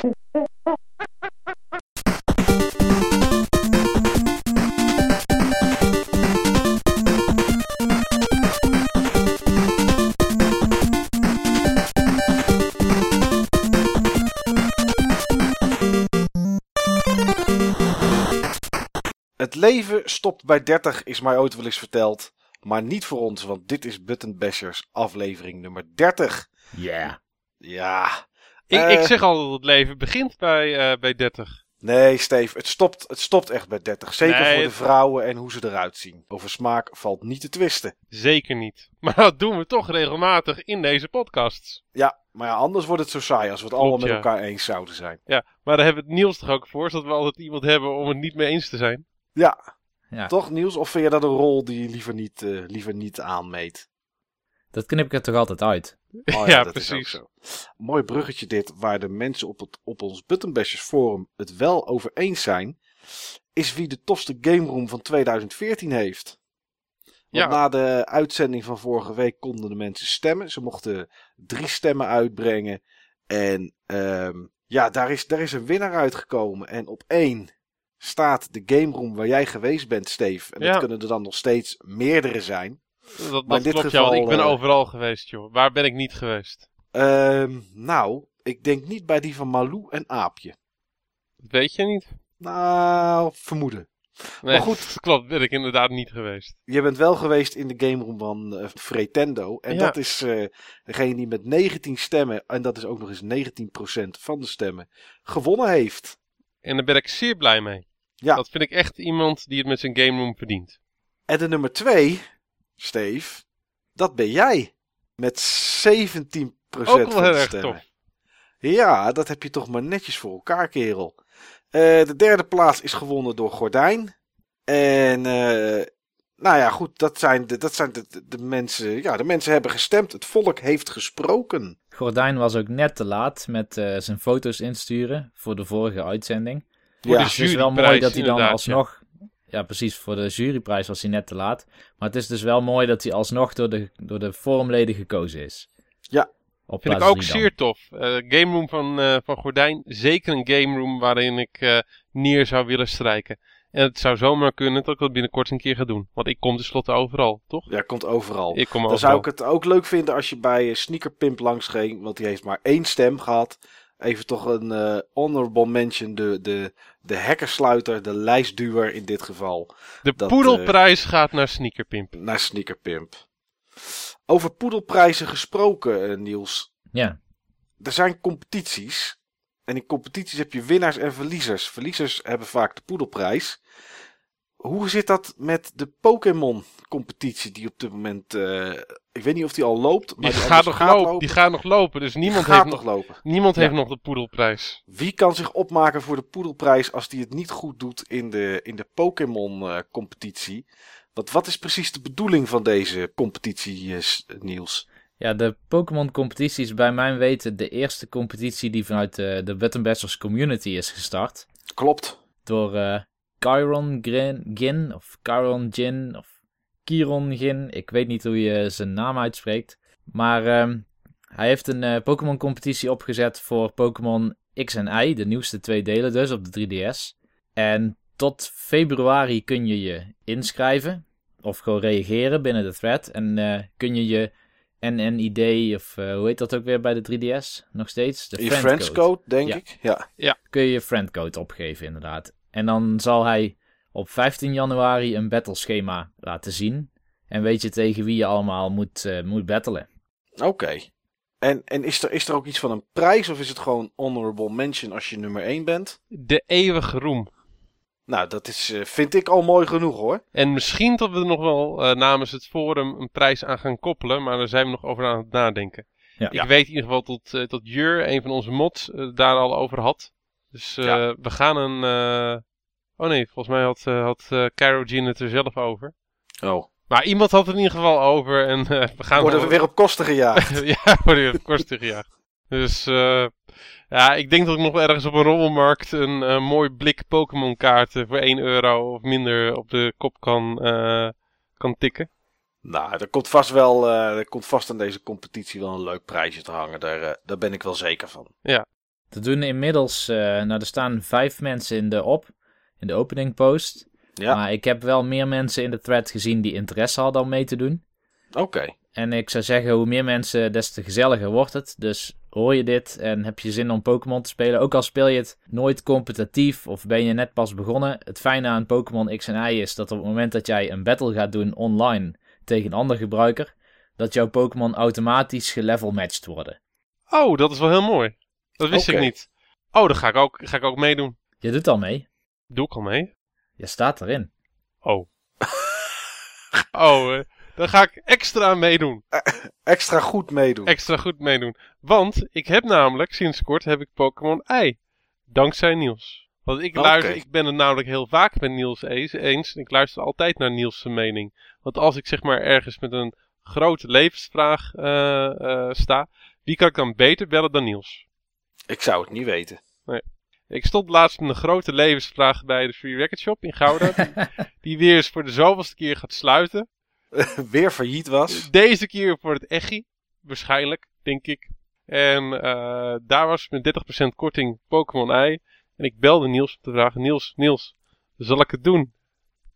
Het leven stopt bij 30 is mij ooit wel eens verteld. Maar niet voor ons, want dit is Button Bashers aflevering nummer 30. Yeah. Ja. Ik, Eh, ik zeg altijd dat het leven begint bij, eh, bij 30. Nee, Steve, het stopt, het stopt echt bij 30. Zeker Nee, voor de vrouwen en hoe ze eruit zien. Over smaak valt niet te twisten. Zeker niet. Maar dat doen we toch regelmatig in deze podcasts. Ja, maar ja, anders wordt het zo saai als we het Klopt, allemaal met ja. elkaar eens zouden zijn. Ja, maar daar hebben we het Niels toch ook voor, zodat we altijd iemand hebben om het niet mee eens te zijn. Ja, Ja. toch Niels? Of vind je dat een rol die je liever niet, eh, liever niet aanmeet? Dat knip ik er toch altijd uit. Oh Ja, dat precies. Is ook zo. Mooi bruggetje dit, waar de mensen op, het, op ons Buttonbashers forum het wel over eens zijn, is wie de tofste game room van 2014 heeft. Want Ja. na de uitzending van vorige week konden de mensen stemmen. Ze mochten drie stemmen uitbrengen. En ehm, ja, daar is, daar is een winnaar uitgekomen. En op één staat de game room waar jij geweest bent, Steve. En Ja. dat kunnen er dan nog steeds meerdere zijn. Dat, klopt ja, want geval, ik ben eh, overal geweest, joh. Waar ben ik niet geweest? Ehm, nou, ik denk niet bij die van Malou en Aapje. Dat weet je niet. Nou, vermoeden. Nee, Maar goed. dat klopt, ben ik inderdaad niet geweest. Je bent wel geweest in de game room van eh Fretendo. En Ja. dat is eh, degene die met 19 stemmen, en dat is ook nog eens 19% van de stemmen, gewonnen heeft. En daar ben ik zeer blij mee. Ja. Dat vind ik echt iemand die het met zijn game room verdient. En de nummer 2, Steve, dat ben jij. Met 17% Ook van wel de stemmen. tof. Ja, dat heb je toch maar netjes voor elkaar, kerel. Eh, de derde plaats is gewonnen door Gordijn. En, eh, nou ja, goed, dat zijn, de, dat zijn de, de, de mensen. Ja, de mensen hebben gestemd. Het volk heeft gesproken. Gordijn was ook net te laat met eh, zijn foto's insturen voor de vorige uitzending. Ja, Dus het is wel mooi dat hij dan alsnog... Ja. precies. Voor de juryprijs was hij net te laat. Maar het is dus wel mooi dat hij alsnog door de, door de forumleden gekozen is. Ja. Op Vind ik ook zeer tof. Eh game room van, eh, van Gordijn. Zeker een game room waarin ik eh, neer zou willen strijken. En het zou zomaar kunnen dat ik dat binnenkort een keer ga doen. Want ik kom tenslotte overal, toch? Ja, komt overal. Ik kom Dan overal. zou ik het ook leuk vinden als je bij Sneaker Pimp langs ging. Want die heeft maar één stem gehad. Even toch een eh, honorable mention. De, de, de hekkersluiter, de lijstduwer in dit geval. De dat, poedelprijs gaat naar Sneakerpimp. Naar Sneaker Pimp. Over poedelprijzen gesproken, eh, Niels. Ja. Er zijn competities. En in competities heb je winnaars en verliezers. Verliezers hebben vaak de poedelprijs. Hoe zit dat met de Pokémon-competitie die op dit moment... eh, ik weet niet of die al loopt. Maar Die die gaat, nog lopen, die gaat nog lopen. Dus niemand, gaat heeft, nog lopen. niemand Ja. heeft nog de poedelprijs. Wie kan zich opmaken voor de poedelprijs als die het niet goed doet in de, in de Pokémon-competitie? Want wat is precies de bedoeling van deze competitie, eh, Niels? Ja, de Pokémon competitie is bij mijn weten de eerste competitie die vanuit de, de Button Bashers community is gestart. Klopt. Door eh Chiron Grin, Gin, of Chiron Gin, of Chiron Gin. Ik weet niet hoe je zijn naam uitspreekt. Maar ehm, hij heeft een eh, Pokémon competitie opgezet voor Pokémon X en Y, de nieuwste twee delen dus, op de 3DS. En tot februari kun je je inschrijven, of gewoon reageren binnen de thread. En eh, kun je je NNID, of eh, hoe heet dat ook weer bij de 3DS? Nog steeds? De je friendcode. friendscode, denk Ja. ik. Ja. kun je je friendcode opgeven, inderdaad. En dan zal hij op 15 januari een battleschema laten zien. En weet je tegen wie je allemaal moet, eh, moet battelen. Oké. En, en is, er, is er ook iets van een prijs of is het gewoon honorable mention als je nummer 1 bent? De eeuwige roem. Nou, dat is, eh, vind ik al mooi genoeg hoor. En misschien dat we er nog wel eh, namens het forum een prijs aan gaan koppelen. Maar daar zijn we nog over aan het nadenken. Ja. Ik weet in ieder geval dat, eh, dat Jur, een van onze mods, daar al over had. Dus eh, Ja. we gaan een... eh, Oh nee, volgens mij had, eh had eh Cairo Jean het er zelf over. Oh. Maar iemand had het in ieder geval over en eh, we gaan... Worden we weer op kosten gejaagd? ja, worden weer op kosten gejaagd. Dus eh, ja, ik denk dat ik nog ergens op een rommelmarkt een eh, mooi blik Pokémon kaarten voor 1 euro of minder op de kop kan, eh, kan tikken. nou, er komt vast wel, eh, er komt vast aan deze competitie wel een leuk prijsje te hangen. Daar, eh, daar ben ik wel zeker van. Er doen inmiddels, uh, nou er staan vijf mensen in de op, in de opening post. Ja. Maar ik heb wel meer mensen in de thread gezien die interesse hadden om mee te doen. Oké. En ik zou zeggen, hoe meer mensen, des te gezelliger wordt het. Dus hoor je dit en heb je zin om Pokémon te spelen, ook al speel je het nooit competitief of ben je net pas begonnen. Het fijne aan Pokémon X en Y is dat op het moment dat jij een battle gaat doen online tegen een andere gebruiker, dat jouw Pokémon automatisch gelevel matched worden. Oh, dat is wel heel mooi. Dat wist ik niet. Oh, dan ga ik, ook, ga ik ook meedoen. Je doet al mee. Doe ik al mee? Je staat erin. Oh. oh, dan ga ik extra meedoen. extra goed meedoen. Extra goed meedoen. Want ik heb namelijk, sinds kort, heb ik Pokémon I. Dankzij Niels. Want ik luister, ik ben het namelijk heel vaak met Niels eens. Ik luister altijd naar Niels' mening. Want als ik zeg maar ergens met een grote levensvraag uh, uh, sta, wie kan ik dan beter bellen dan Niels? Ik zou het niet weten. Nee. Ik stond laatst met een grote levensvraag bij de Free Record Shop in Gouda. die weer eens voor de zoveelste keer gaat sluiten. weer failliet was. Deze keer voor het Echi. Waarschijnlijk, denk ik. En uh, daar was met 30% korting Pokémon Ei. En ik belde Niels om te vragen: Niels, Niels, zal ik het doen?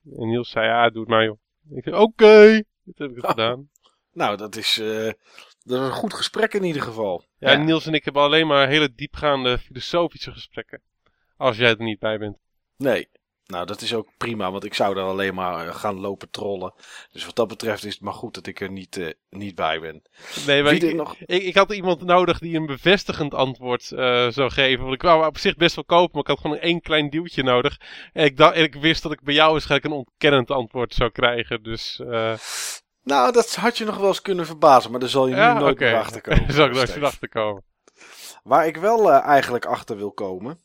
En Niels zei: Ja, doe het maar, joh. ik zei: Oké, okay. dit heb ik oh. gedaan. Nou, dat is, uh, dat is een goed gesprek in ieder geval. Ja, ja, Niels en ik hebben alleen maar hele diepgaande filosofische gesprekken. Als jij er niet bij bent. Nee, nou, dat is ook prima, want ik zou daar alleen maar eh, gaan lopen trollen. Dus wat dat betreft is het maar goed dat ik er niet, uh, niet bij ben. Nee, maar ik, nog... ik, ik, had iemand nodig die een bevestigend antwoord uh, zou geven. Want ik wou op zich best wel kopen, maar ik had gewoon één klein duwtje nodig. En ik, dacht, en ik wist dat ik bij jou waarschijnlijk een ontkennend antwoord zou krijgen. Dus. Uh... Nou, dat had je nog wel eens kunnen verbazen, maar daar zal je nu nooit okay. meer achter komen. daar zal ik nooit meer achter komen. Waar ik wel eigenlijk achter wil komen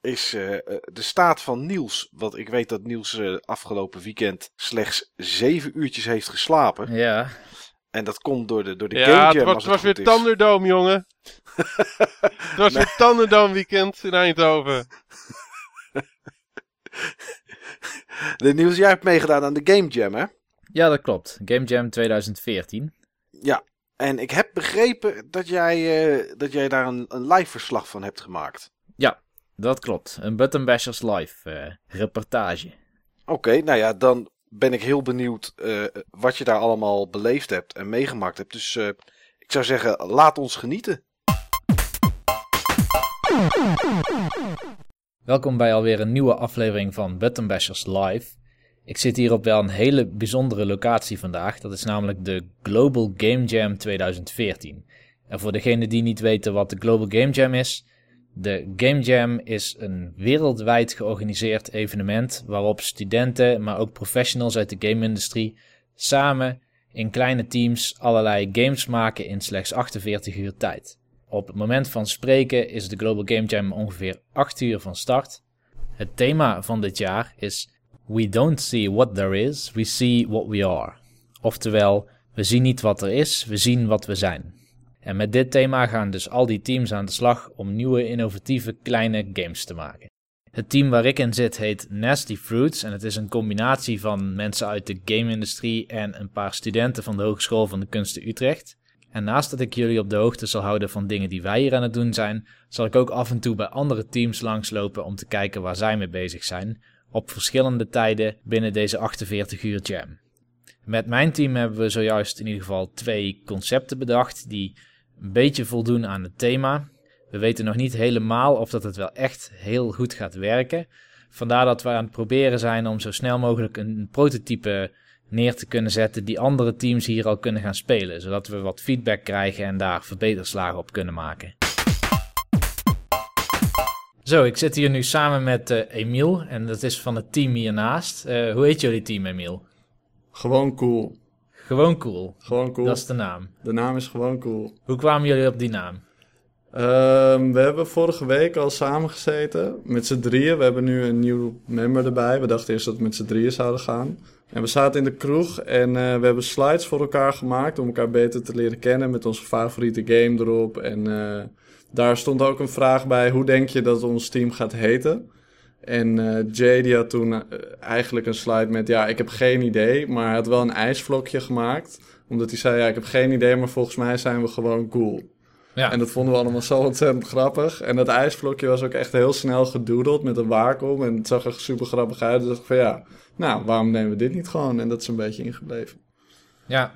is uh, de staat van Niels. Want ik weet dat Niels uh, afgelopen weekend slechts zeven uurtjes heeft geslapen. Ja. En dat komt door de, door de ja, Game Jam. Het was, het was weer Thunderdome, jongen. het was weer Thunderdome weekend in Eindhoven. de Niels, jij hebt meegedaan aan de Game Jam, hè? Ja, dat klopt. Game Jam 2014. Ja, en ik heb begrepen dat jij, uh, dat jij daar een, een live verslag van hebt gemaakt. Ja, dat klopt. Een Button Bashers Live uh, reportage. Oké, nou ja, dan ben ik heel benieuwd uh, wat je daar allemaal beleefd hebt en meegemaakt hebt. Dus ik zou zeggen, laat ons genieten. Welkom bij alweer een nieuwe aflevering van Button Bashers Live. Ik zit hier op wel een hele bijzondere locatie vandaag. Dat is namelijk de Global Game Jam 2014. En voor degenen die niet weten wat de Global Game Jam is, de Game Jam is een wereldwijd georganiseerd evenement waarop studenten, maar ook professionals uit de game-industrie samen in kleine teams allerlei games maken in slechts 48 uur tijd. Op het moment van spreken is de Global Game Jam ongeveer 8 uur van start. Het thema van dit jaar is We don't see what there is, we see what we are. Oftewel, we zien niet wat er is, we zien wat we zijn. En met dit thema gaan dus al die teams aan de slag om nieuwe innovatieve kleine games te maken. Het team waar ik in zit heet Nasty Fruits en het is een combinatie van mensen uit de game-industrie en een paar studenten van de Hogeschool van de Kunsten Utrecht. En naast dat ik jullie op de hoogte zal houden van dingen die wij hier aan het doen zijn, zal ik ook af en toe bij andere teams langslopen om te kijken waar zij mee bezig zijn, op verschillende tijden binnen deze 48 uur jam. Met mijn team hebben we zojuist in ieder geval twee concepten bedacht die een beetje voldoen aan het thema. We weten nog niet helemaal of dat het wel echt heel goed gaat werken. Vandaar dat we aan het proberen zijn om zo snel mogelijk een prototype neer te kunnen zetten die andere teams hier al kunnen gaan spelen, zodat we wat feedback krijgen en daar verbeterslagen op kunnen maken. Zo, ik zit hier nu samen met uh, Emiel en dat is van het team hiernaast. Uh, hoe heet jullie team, Emiel? Gewoon cool. Gewoon cool. Gewoon cool. Dat is de naam. De naam is gewoon cool. Hoe kwamen jullie op die naam? Um, we hebben vorige week al samengezeten met z'n drieën. We hebben nu een nieuw member erbij. We dachten eerst dat we met z'n drieën zouden gaan. En we zaten in de kroeg en uh, we hebben slides voor elkaar gemaakt om elkaar beter te leren kennen met onze favoriete game erop. En daar stond ook een vraag bij: hoe denk je dat ons team gaat heten? En uh, Jay die had toen uh, eigenlijk een slide met, ja, ik heb geen idee, maar hij had wel een ijsvlokje gemaakt. Omdat hij zei, ja, ik heb geen idee, maar volgens mij zijn we gewoon cool. Ja. En dat vonden we allemaal zo ontzettend grappig. En dat ijsvlokje was ook echt heel snel gedoodeld met een waarom. En het zag er super grappig uit. Dus dacht ik van ja, nou, waarom nemen we dit niet gewoon? En dat is een beetje ingebleven. Ja.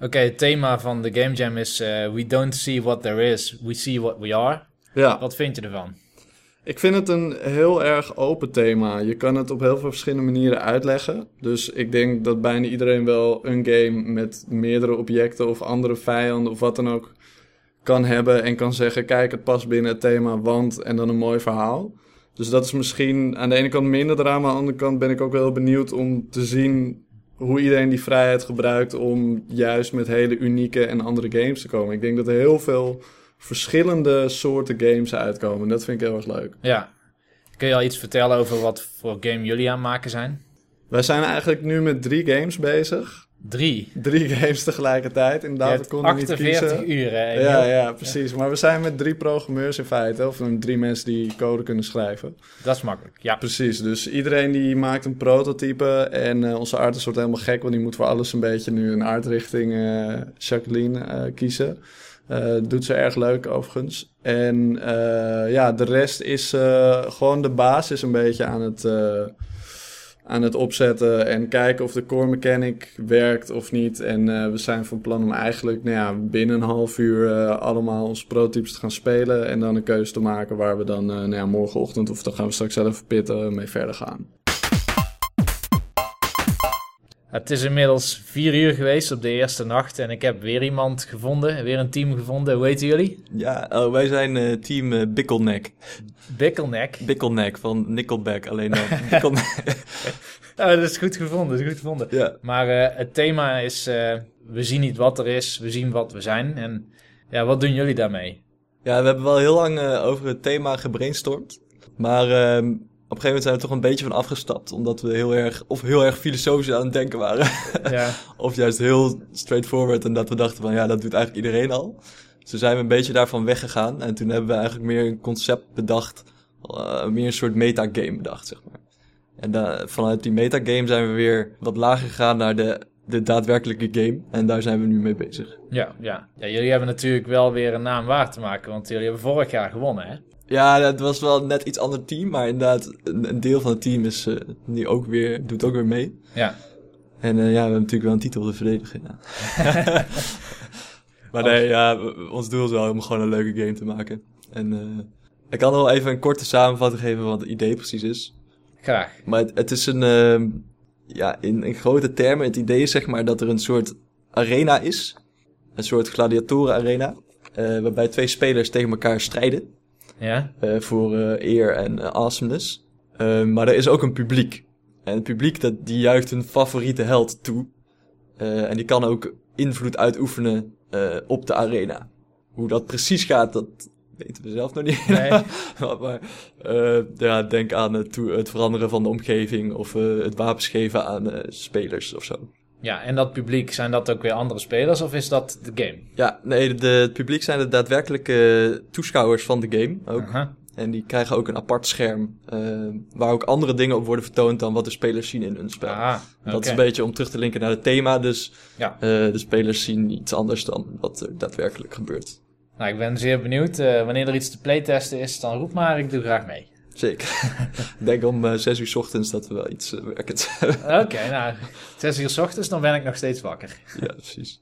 Oké, het thema van de Game Jam is eh, We don't see what there is, we see what we are. Ja, Wat vind je ervan? ik vind het een heel erg open thema. Je kan het op heel veel verschillende manieren uitleggen. Dus ik denk dat bijna iedereen wel een game met meerdere objecten of andere vijanden of wat dan ook kan hebben. En kan zeggen, kijk, het past binnen het thema, want en dan een mooi verhaal. Dus dat is misschien aan de ene kant minder drama. Aan de andere kant ben ik ook wel heel benieuwd om te zien hoe iedereen die vrijheid gebruikt om juist met hele unieke en andere games te komen. Ik denk dat er heel veel verschillende soorten games uitkomen. Dat vind ik heel erg leuk. Ja. Kun je al iets vertellen over wat voor game jullie aan het maken zijn? Wij zijn eigenlijk nu met drie games bezig. Drie. Drie games tegelijkertijd. Inderdaad, we konden niet 48 kiezen. uur. hè, Ja, ja, precies. Maar we zijn met drie programmeurs in feite. Of drie mensen die code kunnen schrijven. Dat is makkelijk. Ja. Precies, dus iedereen die maakt een prototype en eh, onze artist wordt helemaal gek, want die moet voor alles een beetje nu een artrichting eh Jacqueline eh, kiezen. Doet ze erg leuk overigens. En ja, de rest is gewoon de basis een beetje aan het, aan het opzetten en kijken of de core mechanic werkt of niet. En eh, we zijn van plan om eigenlijk nou ja, binnen een half uur eh, allemaal onze prototypes te gaan spelen en dan een keuze te maken waar we dan eh, nou ja, morgenochtend of dan gaan we straks zelf pitten mee verder gaan. Het is inmiddels vier uur geweest op de eerste nacht en ik heb weer iemand gevonden, weer een team gevonden. Hoe heten jullie? Ja, oh, wij zijn eh, team eh Bikkelneck. Bikkelnek. Bikkelneck van Nickelback, alleen dan Bikkelneck. Oh, dat is goed gevonden, dat is goed gevonden. ja. Maar eh, het thema is, eh, we zien niet wat er is, we zien wat we zijn. En ja, wat doen jullie daarmee? ja, we hebben wel heel lang eh, over het thema gebrainstormd. Maar ehm, op een gegeven moment zijn we er toch een beetje van afgestapt. Omdat we heel erg, of heel erg filosofisch aan het denken waren. Ja, of juist heel straightforward. En dat we dachten van ja, dat doet eigenlijk iedereen al. Dus zijn we een beetje daarvan weggegaan. En toen hebben we eigenlijk meer een concept bedacht. eh, meer een soort metagame bedacht, zeg maar. En da- vanuit die metagame zijn we weer wat lager gegaan naar de, de daadwerkelijke game. En daar zijn we nu mee bezig. ja, ja. ja, jullie hebben natuurlijk wel weer een naam waar te maken, want jullie hebben vorig jaar gewonnen, hè? Ja, het was wel net iets ander team. Maar inderdaad, een, een deel van het team is, eh, nu ook weer, doet ook weer mee. Ja, En eh, ja, we hebben natuurlijk wel een titel te verdedigen. Ja. maar nee, ja, ons doel is wel om gewoon een leuke game te maken. En eh, ik kan wel even een korte samenvatting geven van wat het idee precies is. graag. Maar het, het is een, ehm, ja, in, in grote termen, het idee is zeg maar dat er een soort arena is. Een soort gladiatoren-arena. eh, waarbij twee spelers tegen elkaar strijden. Ja, eh, voor eh, eer en eh, awesomeness. Eh, maar er is ook een publiek. En het publiek dat, die juicht hun favoriete held toe. En die kan ook invloed uitoefenen op de arena. Hoe dat precies gaat, dat weten we zelf nog niet. Nee. maar maar, ja, denk aan het, het veranderen van de omgeving of het wapens geven aan spelers of zo. Ja, en dat publiek, zijn dat ook weer andere spelers of is dat de game? Ja, nee, de, het publiek zijn de daadwerkelijke toeschouwers van de game ook. En die krijgen ook een apart scherm. eh, waar ook andere dingen op worden vertoond dan wat de spelers zien in hun spel. Ah, Dat is een beetje om terug te linken naar het thema. Dus Ja. eh, de spelers zien iets anders dan wat er daadwerkelijk gebeurt. Nou, ik ben zeer benieuwd. Eh, wanneer er iets te playtesten is, dan roep maar, ik doe graag mee. Zeker. Ik denk om eh, zes uur 's ochtends dat we wel iets uh, werkends hebben. Oké, nou, zes uur s ochtends, dan ben ik nog steeds wakker. ja, precies.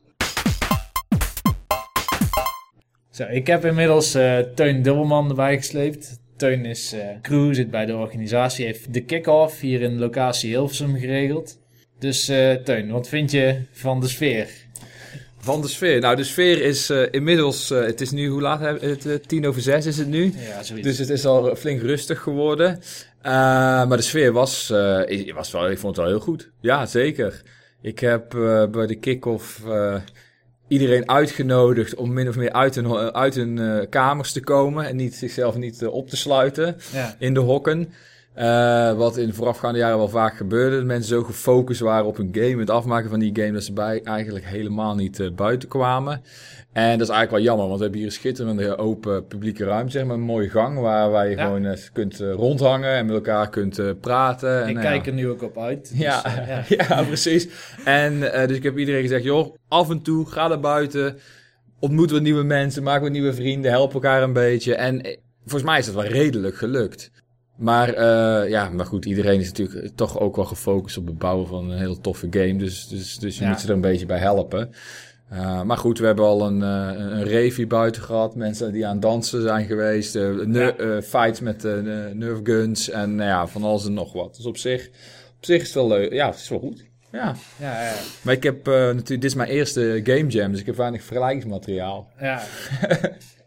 Zo, ik heb inmiddels eh, Teun Dubbelman erbij gesleept. Teun is crew, zit bij de organisatie, heeft de kick-off hier in locatie Hilversum geregeld. Dus Teun, wat vind je van de sfeer? Van de sfeer. Nou, de sfeer is eh, inmiddels, eh, het is nu, hoe laat hebben het? eh, tien over zes is het nu. Ja, zoiets. Dus het is al flink rustig geworden. Maar de sfeer was, was wel, ik vond het wel heel goed. Ja, zeker. Ik heb bij de kick-off iedereen uitgenodigd om min of meer uit hun, uit hun kamers te komen. En niet, zichzelf niet op te sluiten ja. in de hokken. Eh, wat in de voorafgaande jaren wel vaak gebeurde. Dat mensen zo gefocust waren op hun game, het afmaken van die game, dat ze bij eigenlijk helemaal niet eh, buiten kwamen. En dat is eigenlijk wel jammer, want we hebben hier een schitterende open publieke ruimte, zeg maar, een mooie gang waar, waar je Ja. gewoon eh, kunt rondhangen en met elkaar kunt praten. En, ik kijk er nu ook op uit. dus, Ja, ja. ja. precies. En dus ik heb iedereen gezegd, joh, af en toe ga naar buiten. ontmoeten we nieuwe mensen, maken we nieuwe vrienden, helpen elkaar een beetje. En volgens mij is dat wel redelijk gelukt. Maar eh, ja, maar goed, iedereen is natuurlijk toch ook wel gefocust op het bouwen van een heel toffe game. Dus, dus, dus je Ja. moet ze er een beetje bij helpen. Uh, maar goed, we hebben al een, uh, een rave buiten gehad. Mensen die aan het dansen zijn geweest. Ja. fights met nerf guns. En nou ja, van alles en nog wat. Dus op zich, op zich is het wel leuk. Ja, het is wel goed. Ja. Ja, ja. Maar ik heb natuurlijk, dit is mijn eerste game jam. Dus ik heb weinig vergelijkingsmateriaal. Ja,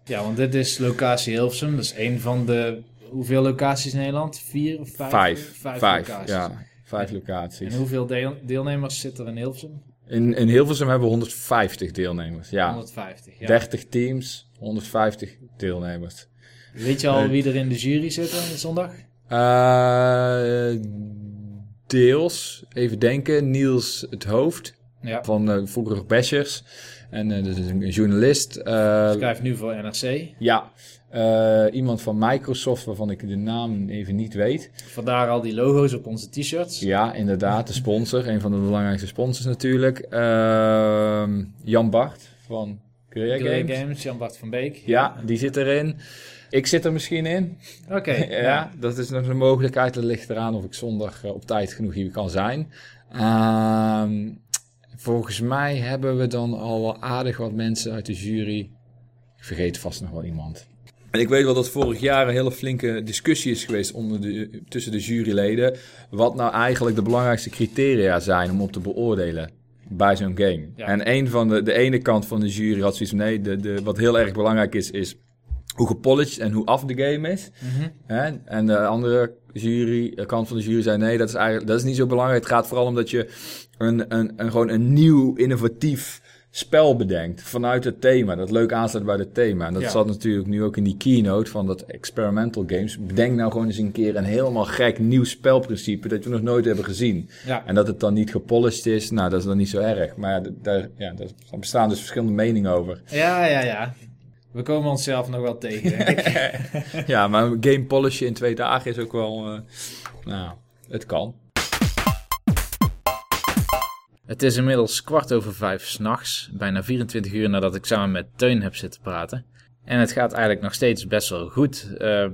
ja want dit is locatie Hilversum. Dat is een van de... Hoeveel locaties in Nederland? Vier of vijf? Vijf. Vijf, vijf locaties. ja. Vijf locaties. En hoeveel deel, deelnemers zitten er in Hilversum? In, in Hilversum hebben we 150 deelnemers. Ja. 150, ja. 30 teams, 150 deelnemers. Weet je al wie er in de jury zitten zondag? Uh, deels, even denken, Niels het Hoofd ja. van uh, vroeger Bashers. En uh, dat is een journalist. Schrijft nu voor NRC. Ja, uh, iemand van Microsoft waarvan ik de naam even niet weet. Vandaar al die logo's op onze t-shirts. Ja, inderdaad, de sponsor. een van de belangrijkste sponsors natuurlijk. Uh, Jan Bart van Guerrilla Games. Games. Jan Bart van Beek. Ja, die zit erin. Ik zit er misschien in. Oké. Okay, ja, ja, dat is nog een mogelijkheid. Dat ligt eraan of ik zondag uh, op tijd genoeg hier kan zijn. Uh, volgens mij hebben we dan al wel aardig wat mensen uit de jury. Ik vergeet vast nog wel iemand. En ik weet wel dat vorig jaar een hele flinke discussie is geweest onder de, tussen de juryleden. Wat nou eigenlijk de belangrijkste criteria zijn om op te beoordelen bij zo'n game. Ja. En een van de, de ene kant van de jury had zoiets van nee, de, de, wat heel erg belangrijk is, is hoe gepolished en hoe af de game is. Hè? En de andere jury, de kant van de jury zei nee, dat is eigenlijk dat is niet zo belangrijk. Het gaat vooral om dat je een, een, een, gewoon een nieuw, innovatief spel bedenkt vanuit het thema. Dat leuk aansluit bij het thema. En dat Ja. zat natuurlijk nu ook in die keynote van dat experimental games. Bedenk nou gewoon eens een keer een helemaal gek nieuw spelprincipe dat we nog nooit hebben gezien. Ja. En dat het dan niet gepolished is, nou dat is dan niet zo erg. Maar daar, ja, daar bestaan dus verschillende meningen over. ja, ja, ja. We komen onszelf nog wel tegen, denk ik. ja, maar game polishen in twee dagen is ook wel, eh, nou, het kan. Het is inmiddels kwart over vijf s'nachts, bijna 24 uur nadat ik samen met Teun heb zitten praten. En het gaat eigenlijk nog steeds best wel goed. Uh,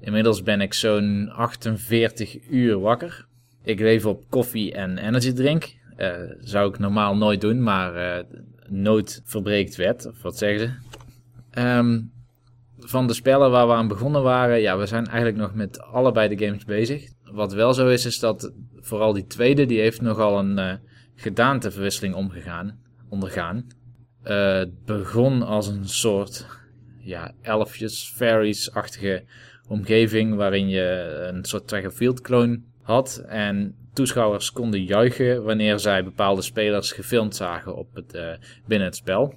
inmiddels ben ik zo'n 48 uur wakker. Ik leef op koffie en energydrink. Uh, zou ik normaal nooit doen, maar uh, nood verbreekt wet, of wat zeggen ze. Um, van de spellen waar we aan begonnen waren, ja, we zijn eigenlijk nog met allebei de games bezig. Wat wel zo is, is dat vooral die tweede, die heeft nogal een gedaanteverwisseling omgegaan, ondergaan. Uh, het begon als een soort, ja, elfjes, fairies-achtige omgeving, waarin je een soort track field clone had. En toeschouwers konden juichen wanneer zij bepaalde spelers gefilmd zagen op het, uh, binnen het spel.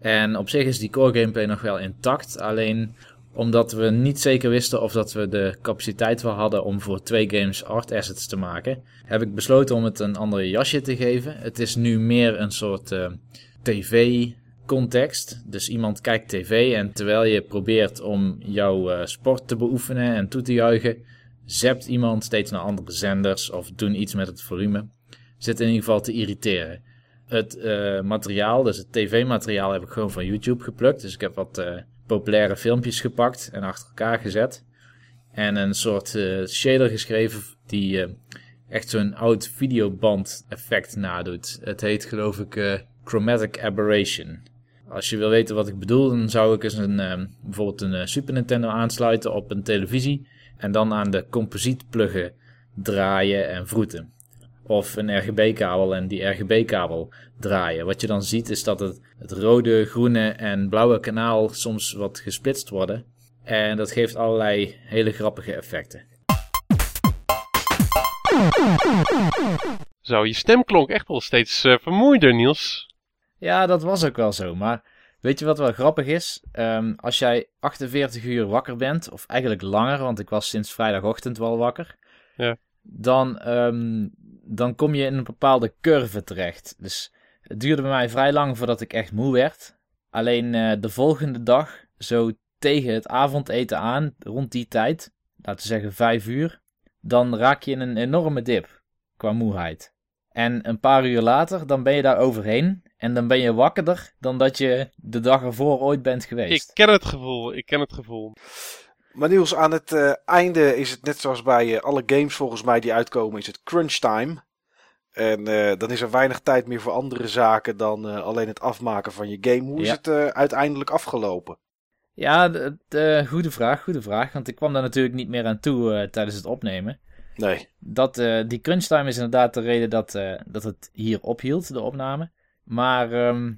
En op zich is die core gameplay nog wel intact. Alleen omdat we niet zeker wisten of dat we de capaciteit wel hadden om voor twee games art assets te maken, heb ik besloten om het een andere jasje te geven. Het is nu meer een soort uh, tv-context. Dus iemand kijkt tv en terwijl je probeert om jouw uh, sport te beoefenen en toe te juichen, zept iemand steeds naar andere zenders of doen iets met het volume. Zit in ieder geval te irriteren het uh, materiaal, dus het tv-materiaal, heb ik gewoon van YouTube geplukt. Dus ik heb wat populaire filmpjes gepakt en achter elkaar gezet. En een soort uh, shader geschreven die echt zo'n oud videoband effect nadoet. Het heet geloof ik Chromatic Aberration. Als je wil weten wat ik bedoel, dan zou ik eens een, bijvoorbeeld een Super Nintendo aansluiten op een televisie. En dan aan de composietpluggen draaien en vroeten of een RGB-kabel en die RGB-kabel draaien. Wat je dan ziet is dat het, het rode, groene en blauwe kanaal soms wat gesplitst worden. En dat geeft allerlei hele grappige effecten. Zo, je stem klonk echt wel steeds uh, vermoeider, Niels. Ja, dat was ook wel zo, maar weet je wat wel grappig is? Um, als jij 48 uur wakker bent, of eigenlijk langer, want ik was sinds vrijdagochtend wel wakker. Ja. Dan, um, dan kom je in een bepaalde curve terecht. Dus het duurde bij mij vrij lang voordat ik echt moe werd. Alleen uh, de volgende dag, zo tegen het avondeten aan, rond die tijd, laten we zeggen 5 uur, dan raak je in een enorme dip qua moeheid. En een paar uur later, dan ben je daar overheen En dan ben je wakkerder dan dat je de dag ervoor ooit bent geweest. Ik ken het gevoel, ik ken het gevoel. Maar Niels, aan het eh, einde is het net zoals bij eh, alle games volgens mij die uitkomen, is het crunch time. En eh, dan is er weinig tijd meer voor andere zaken dan alleen het afmaken van je game. Hoe is het uiteindelijk afgelopen? Ja, de, de- goede vraag, goede vraag. Want ik kwam daar natuurlijk niet meer aan toe tijdens het opnemen. Nee. Dat, die crunch time is inderdaad de reden dat, dat het hier ophield, de opname. Maar ehm,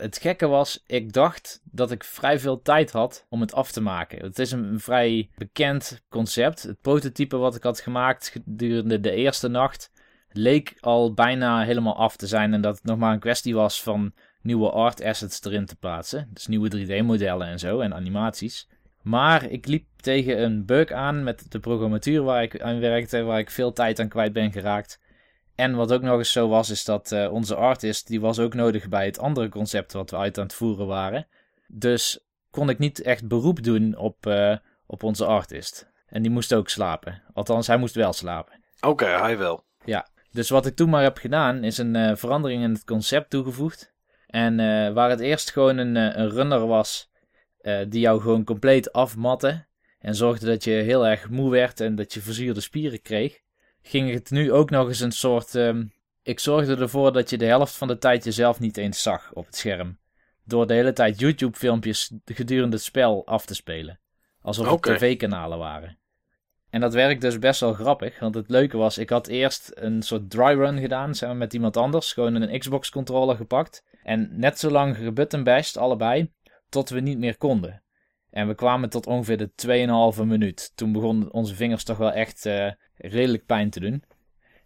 het gekke was, ik dacht dat ik vrij veel tijd had om het af te maken. Het is een, vrij bekend concept. Het prototype wat ik had gemaakt gedurende de eerste nacht leek al bijna helemaal af te zijn. En dat het nog maar een kwestie was van nieuwe art assets erin te plaatsen. Dus nieuwe 3D-modellen en zo en animaties. Maar ik liep tegen een bug aan met de programmatuur waar ik aan werkte, waar ik veel tijd aan kwijt ben geraakt. En wat ook nog eens zo was, is dat eh, onze artist, die was ook nodig bij het andere concept wat we uit aan het voeren waren. Dus kon ik niet echt beroep doen op, eh, op onze artist. En die moest ook slapen. Althans, hij moest wel slapen. Oké, hij wel. Dus wat ik toen maar heb gedaan, is een eh, verandering in het concept toegevoegd. En waar het eerst gewoon een, een runner was, die jou gewoon compleet afmatte. En zorgde dat je heel erg moe werd en dat je verzuurde spieren kreeg. Ging het nu ook nog eens een soort. ehm, ik zorgde ervoor dat je de helft van de tijd jezelf niet eens zag op het scherm. Door de hele tijd YouTube-filmpjes gedurende het spel af te spelen. Alsof Oké. het tv-kanalen waren. En dat werkt dus best wel grappig. Want het leuke was, ik had eerst een soort dry run gedaan samen met iemand anders. Gewoon een Xbox controller gepakt. En net zo lang gebuttonbashed, allebei, tot we niet meer konden. En we kwamen tot ongeveer de 2,5 minuut. Toen begonnen onze vingers toch wel echt eh, redelijk pijn te doen.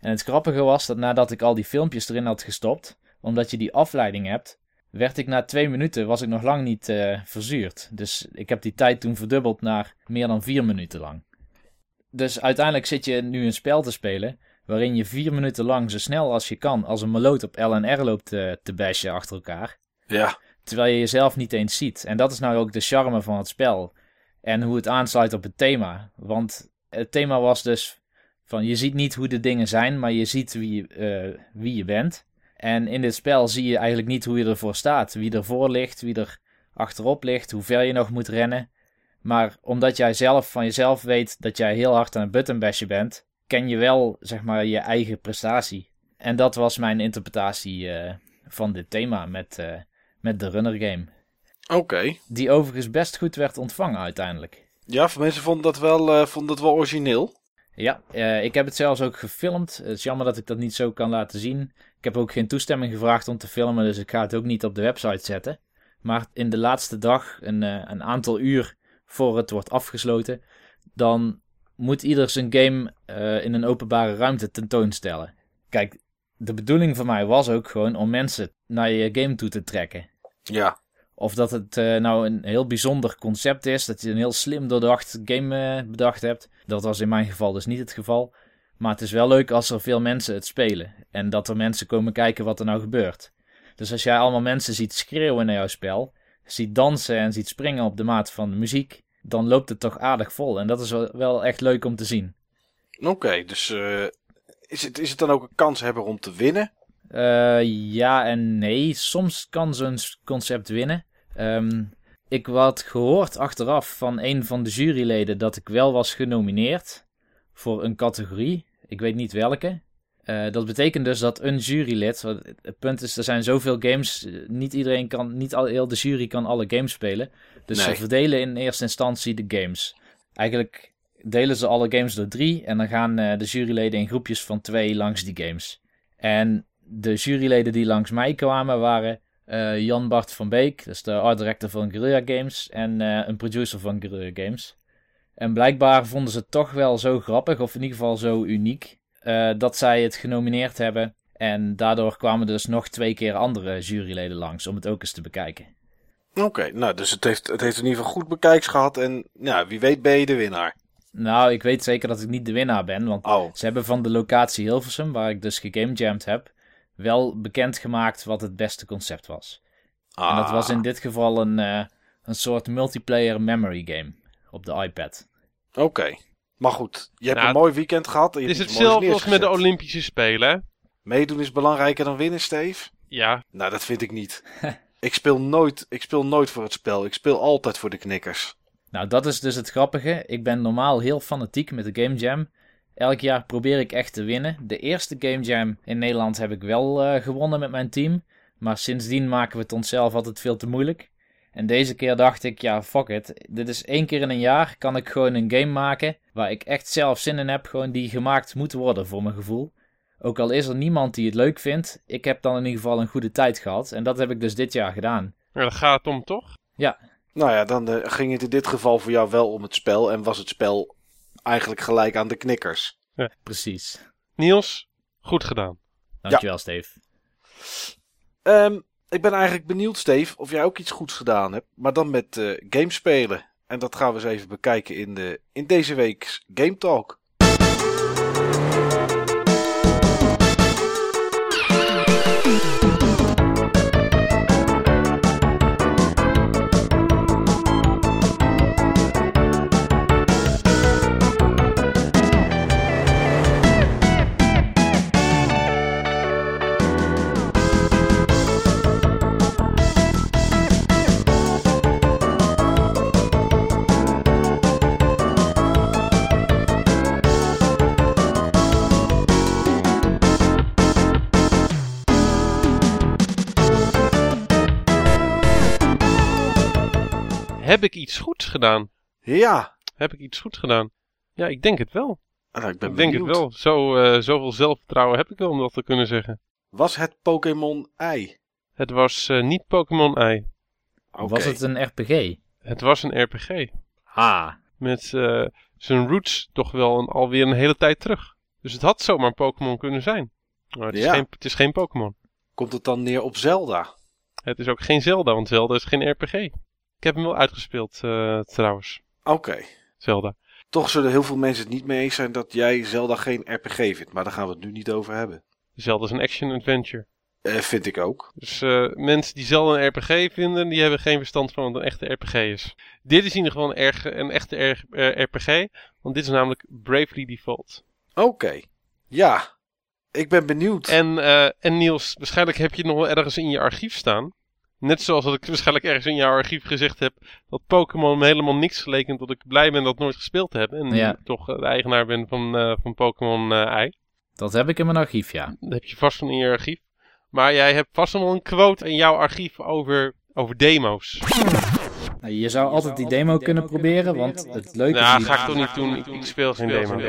En het grappige was dat nadat ik al die filmpjes erin had gestopt, omdat je die afleiding hebt, werd ik na twee minuten, was ik nog lang niet eh, verzuurd. Dus ik heb die tijd toen verdubbeld naar meer dan vier minuten lang. Dus uiteindelijk zit je nu een spel te spelen waarin je vier minuten lang zo snel als je kan als een meloot op LNR loopt eh, te bashen achter elkaar. Ja. Terwijl je jezelf niet eens ziet. En dat is nou ook de charme van het spel. En hoe het aansluit op het thema. Want het thema was dus van je ziet niet hoe de dingen zijn, maar je ziet wie, je, eh, wie je bent. En in dit spel zie je eigenlijk niet hoe je ervoor staat. Wie ervoor ligt, wie er achterop ligt, hoe ver je nog moet rennen. Maar omdat jij zelf van jezelf weet dat jij heel hard aan het buttonbashen bent, ken je wel zeg maar je eigen prestatie. En dat was mijn interpretatie eh, van dit thema met, eh, met de runner game. Oké. Die overigens best goed werd ontvangen uiteindelijk. Ja, voor mensen vonden dat wel, eh, vonden dat wel origineel. Ja, eh, ik heb het zelfs ook gefilmd. Het is jammer dat ik dat niet zo kan laten zien. Ik heb ook geen toestemming gevraagd om te filmen, dus ik ga het ook niet op de website zetten. Maar in de laatste dag, een, eh, een aantal uur voor het wordt afgesloten, dan moet ieder zijn game in een openbare ruimte tentoonstellen. Kijk, de bedoeling van mij was ook gewoon om mensen naar je game toe te trekken. Ja. Of dat het eh, nou een heel bijzonder concept is, dat je een heel slim doordacht game eh, bedacht hebt. Dat was in mijn geval dus niet het geval. Maar het is wel leuk als er veel mensen het spelen. En dat er mensen komen kijken wat er nou gebeurt. Dus als jij allemaal mensen ziet schreeuwen naar jouw spel, ziet dansen en ziet springen op de maat van de muziek, dan loopt het toch aardig vol. En dat is wel, echt leuk om te zien. Oké, dus eh, is, het, is het dan ook een kans hebben om te winnen? Eh, ja en nee. Soms kan zo'n concept winnen. Ehm, ik had gehoord achteraf van een van de juryleden dat ik wel was genomineerd voor een categorie. Ik weet niet welke. Eh, dat betekent dus dat een jurylid. Het punt is, er zijn zoveel games. eh, Niet iedereen kan. Niet al, heel de jury kan alle games spelen. Dus Nee. ze verdelen in eerste instantie de games. Eigenlijk delen ze alle games door drie. En dan gaan de juryleden in groepjes van twee langs die games. En de juryleden die langs mij kwamen waren eh, Jan Bart van Beek, dat is de art director van Guerrilla Games en eh, een producer van Guerrilla Games. En blijkbaar vonden ze het toch wel zo grappig, of in ieder geval zo uniek, eh, dat zij het genomineerd hebben. En daardoor kwamen dus nog twee keer andere juryleden langs om het ook eens te bekijken. Oké, nou, dus het heeft, het heeft in ieder geval goed bekijks gehad. En ja, wie weet ben je de winnaar. Nou, ik weet zeker dat ik niet de winnaar ben, want Oh, Ze hebben van de locatie Hilversum, waar ik dus gegamejamd heb, wel bekendgemaakt wat het beste concept was. En dat was in dit geval een, eh, een soort multiplayer memory game op de iPad. Oké. Maar goed, je hebt Nou, een mooi weekend gehad. En je Het is hetzelfde als met de. Olympische Spelen. Meedoen is belangrijker dan winnen, Steve. Ja, Nou, dat vind ik niet. ik, speel nooit, ik speel nooit voor het spel. Ik speel altijd voor de knikkers. Nou, dat is dus het grappige. Ik ben normaal heel fanatiek met de Game Jam. Elk jaar probeer ik echt te winnen. De eerste Game Jam in Nederland heb ik wel eh, gewonnen met mijn team. Maar sindsdien maken we het onszelf altijd veel te moeilijk. En deze keer dacht ik, ja, fuck it. Dit is één keer in een jaar kan ik gewoon een game maken waar ik echt zelf zin in heb. Gewoon die gemaakt moet worden voor mijn gevoel. Ook al is er niemand die het leuk vindt, ik heb dan in ieder geval een goede tijd gehad. En dat heb ik dus dit jaar gedaan. maar daar gaat het om toch? Nou ja, dan eh, ging het in dit geval voor jou wel om het spel. En was het spel eigenlijk gelijk aan de knikkers. Precies. Niels, goed gedaan. Dankjewel, Steve. Ehm, ik ben eigenlijk benieuwd, Steve, of jij ook iets goeds gedaan hebt. Maar dan met eh games spelen. En dat gaan we eens even bekijken in, de, in deze week's Game Talk. Heb ik iets goeds gedaan? Ja, Heb ik iets goeds gedaan? Ja, ik denk het wel. nou, ik ben ik denk benieuwd. het wel. Zo, eh, zoveel zelfvertrouwen heb ik wel om dat te kunnen zeggen. Was het Pokémon Ei? Het was eh, niet Pokémon Ei. Was het een RPG? Het was een RPG. Ha. Met eh, zijn roots toch wel een, alweer een hele tijd terug. Dus het had zomaar een Pokémon kunnen zijn. Maar het is Ja. geen, het is geen Pokémon. Komt het dan neer op Zelda? Het is ook geen Zelda, want Zelda is geen RPG. Ik heb hem wel uitgespeeld eh, trouwens. Oké. Zelda. Toch zullen heel veel mensen het niet mee eens zijn dat jij Zelda geen RPG vindt. Maar daar gaan we het nu niet over hebben. Zelda is een action-adventure. Eh, vind ik ook. Dus eh, mensen die Zelda een RPG vinden, die hebben geen verstand van wat een echte RPG is. Dit is in ieder geval een, erg, een echte RPG, want dit is namelijk Bravely Default. Oké. Ja. Ik ben benieuwd. En, en Niels, waarschijnlijk heb je het nog wel ergens in je archief staan. Net zoals dat ik waarschijnlijk ergens in jouw archief gezegd heb dat Pokémon me helemaal niks geleek en dat ik blij ben dat nooit gespeeld te hebben. En Ja. ik toch eh, de eigenaar ben van, eh, van Pokémon eh Ei. Dat heb ik in mijn archief, ja. Dat heb je vast wel in je archief. Maar jij hebt vast nog wel een quote in jouw archief over, over demo's. Nou, je zou altijd die demo kunnen proberen, want het leuke is... Nou, die- ga ik toch niet doen. Ik, ik speel geen demo.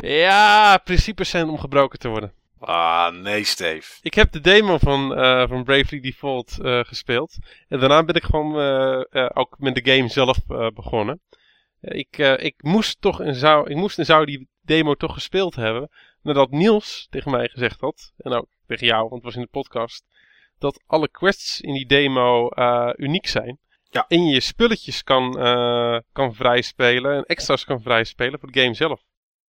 Ja, principes zijn om gebroken te worden. Ah, nee, Steve. Ik heb de demo van, eh, van Bravely Default eh, gespeeld. En daarna ben ik gewoon eh, ook met de game zelf begonnen. Ik, ik moest toch en zou, ik moest en zou die demo toch gespeeld hebben. Nadat Niels tegen mij gezegd had, en ook tegen jou, want het was in de podcast, dat alle quests in die demo uniek zijn. Ja. En je spulletjes kan, kan vrijspelen en extra's kan vrijspelen voor de game zelf.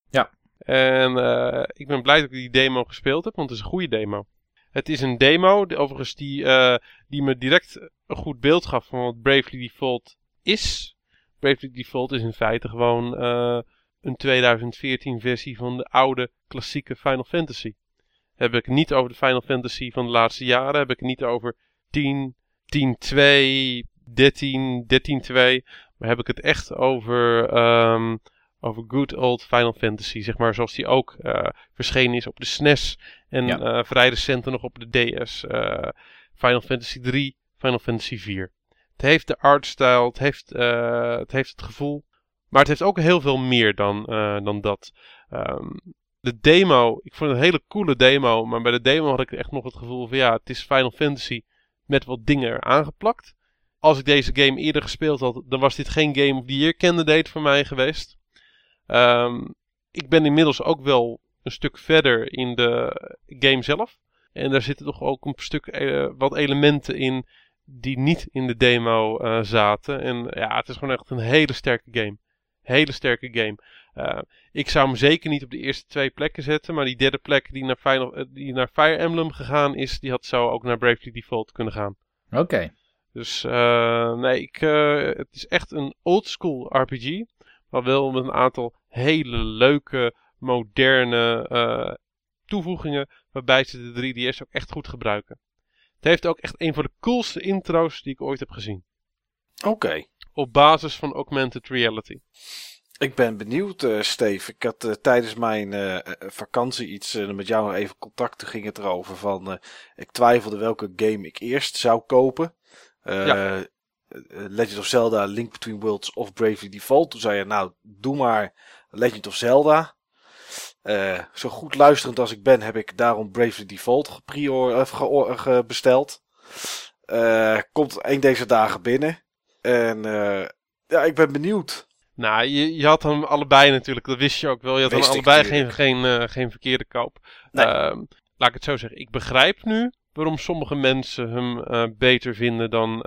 Ja. En eh, ik ben blij dat ik die demo gespeeld heb, want het is een goede demo. Het is een demo, de- overigens, die, eh, die me direct een goed beeld gaf van wat Bravely Default is. Bravely Default is in feite gewoon eh, een 2014 versie van de oude klassieke Final Fantasy. Heb ik niet over de Final Fantasy van de laatste jaren, heb ik niet over 10, 10-2, 13, 13-2. Maar heb ik het echt over, ehm, over good old Final Fantasy, zeg maar, zoals die ook eh, verschenen is op de SNES. En Ja. eh, vrij recent nog op de DS. eh, Final Fantasy 3, Final Fantasy 4. Het heeft de artstyle, het heeft, het heeft het gevoel. Maar het heeft ook heel veel meer dan, dan dat. Ehm, de demo, ik vond het een hele coole demo. Maar bij de demo had ik echt nog het gevoel van ja, het is Final Fantasy met wat dingen er aangeplakt. Als ik deze game eerder gespeeld had, dan was dit geen Game of the Year candidate voor mij geweest. Ehm, ik ben inmiddels ook wel een stuk verder in de game zelf. En daar zitten toch ook een stuk eh, wat elementen in die niet in de demo eh, zaten. En ja, het is gewoon echt een hele sterke game. Hele sterke game. Eh, ik zou hem zeker niet op de eerste twee plekken zetten. Maar die derde plek die naar, Final, eh, die naar Fire Emblem gegaan is, die had zo ook naar Bravely Default kunnen gaan. Oké. Dus nee, ik, het is echt een oldschool RPG. Maar wel met een aantal hele leuke, moderne eh, toevoegingen waarbij ze de 3DS ook echt goed gebruiken. Het heeft ook echt een van de coolste intro's die ik ooit heb gezien. Oké. Op basis van augmented reality. Ik ben benieuwd, eh Steve. Ik had eh, tijdens mijn vakantie iets met jou nog even contact. Toen ging het erover van. ik twijfelde welke game ik eerst zou kopen. Ja. Eh, Legend of Zelda, Link Between Worlds of Bravely Default. Toen zei je, nou, doe maar Legend of Zelda. Eh, zo goed luisterend als ik ben, heb ik daarom Bravely Default geprior, eh, ge- besteld. Komt een deze dagen binnen. En ja, ik ben benieuwd. Nou, je, je had hem allebei natuurlijk, dat wist je ook wel. Je had ik allebei geen, geen, geen verkeerde koop. Nee. Ehm, laat ik het zo zeggen. Ik begrijp nu waarom sommige mensen hem beter vinden dan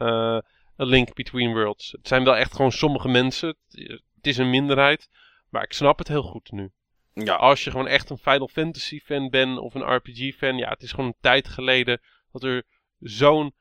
A Link Between Worlds. Het zijn wel echt gewoon sommige mensen. Het is een minderheid. Maar ik snap het heel goed nu. Ja, Als je gewoon echt een Final Fantasy fan bent of een RPG fan. Ja, het is gewoon een tijd geleden dat er zo'n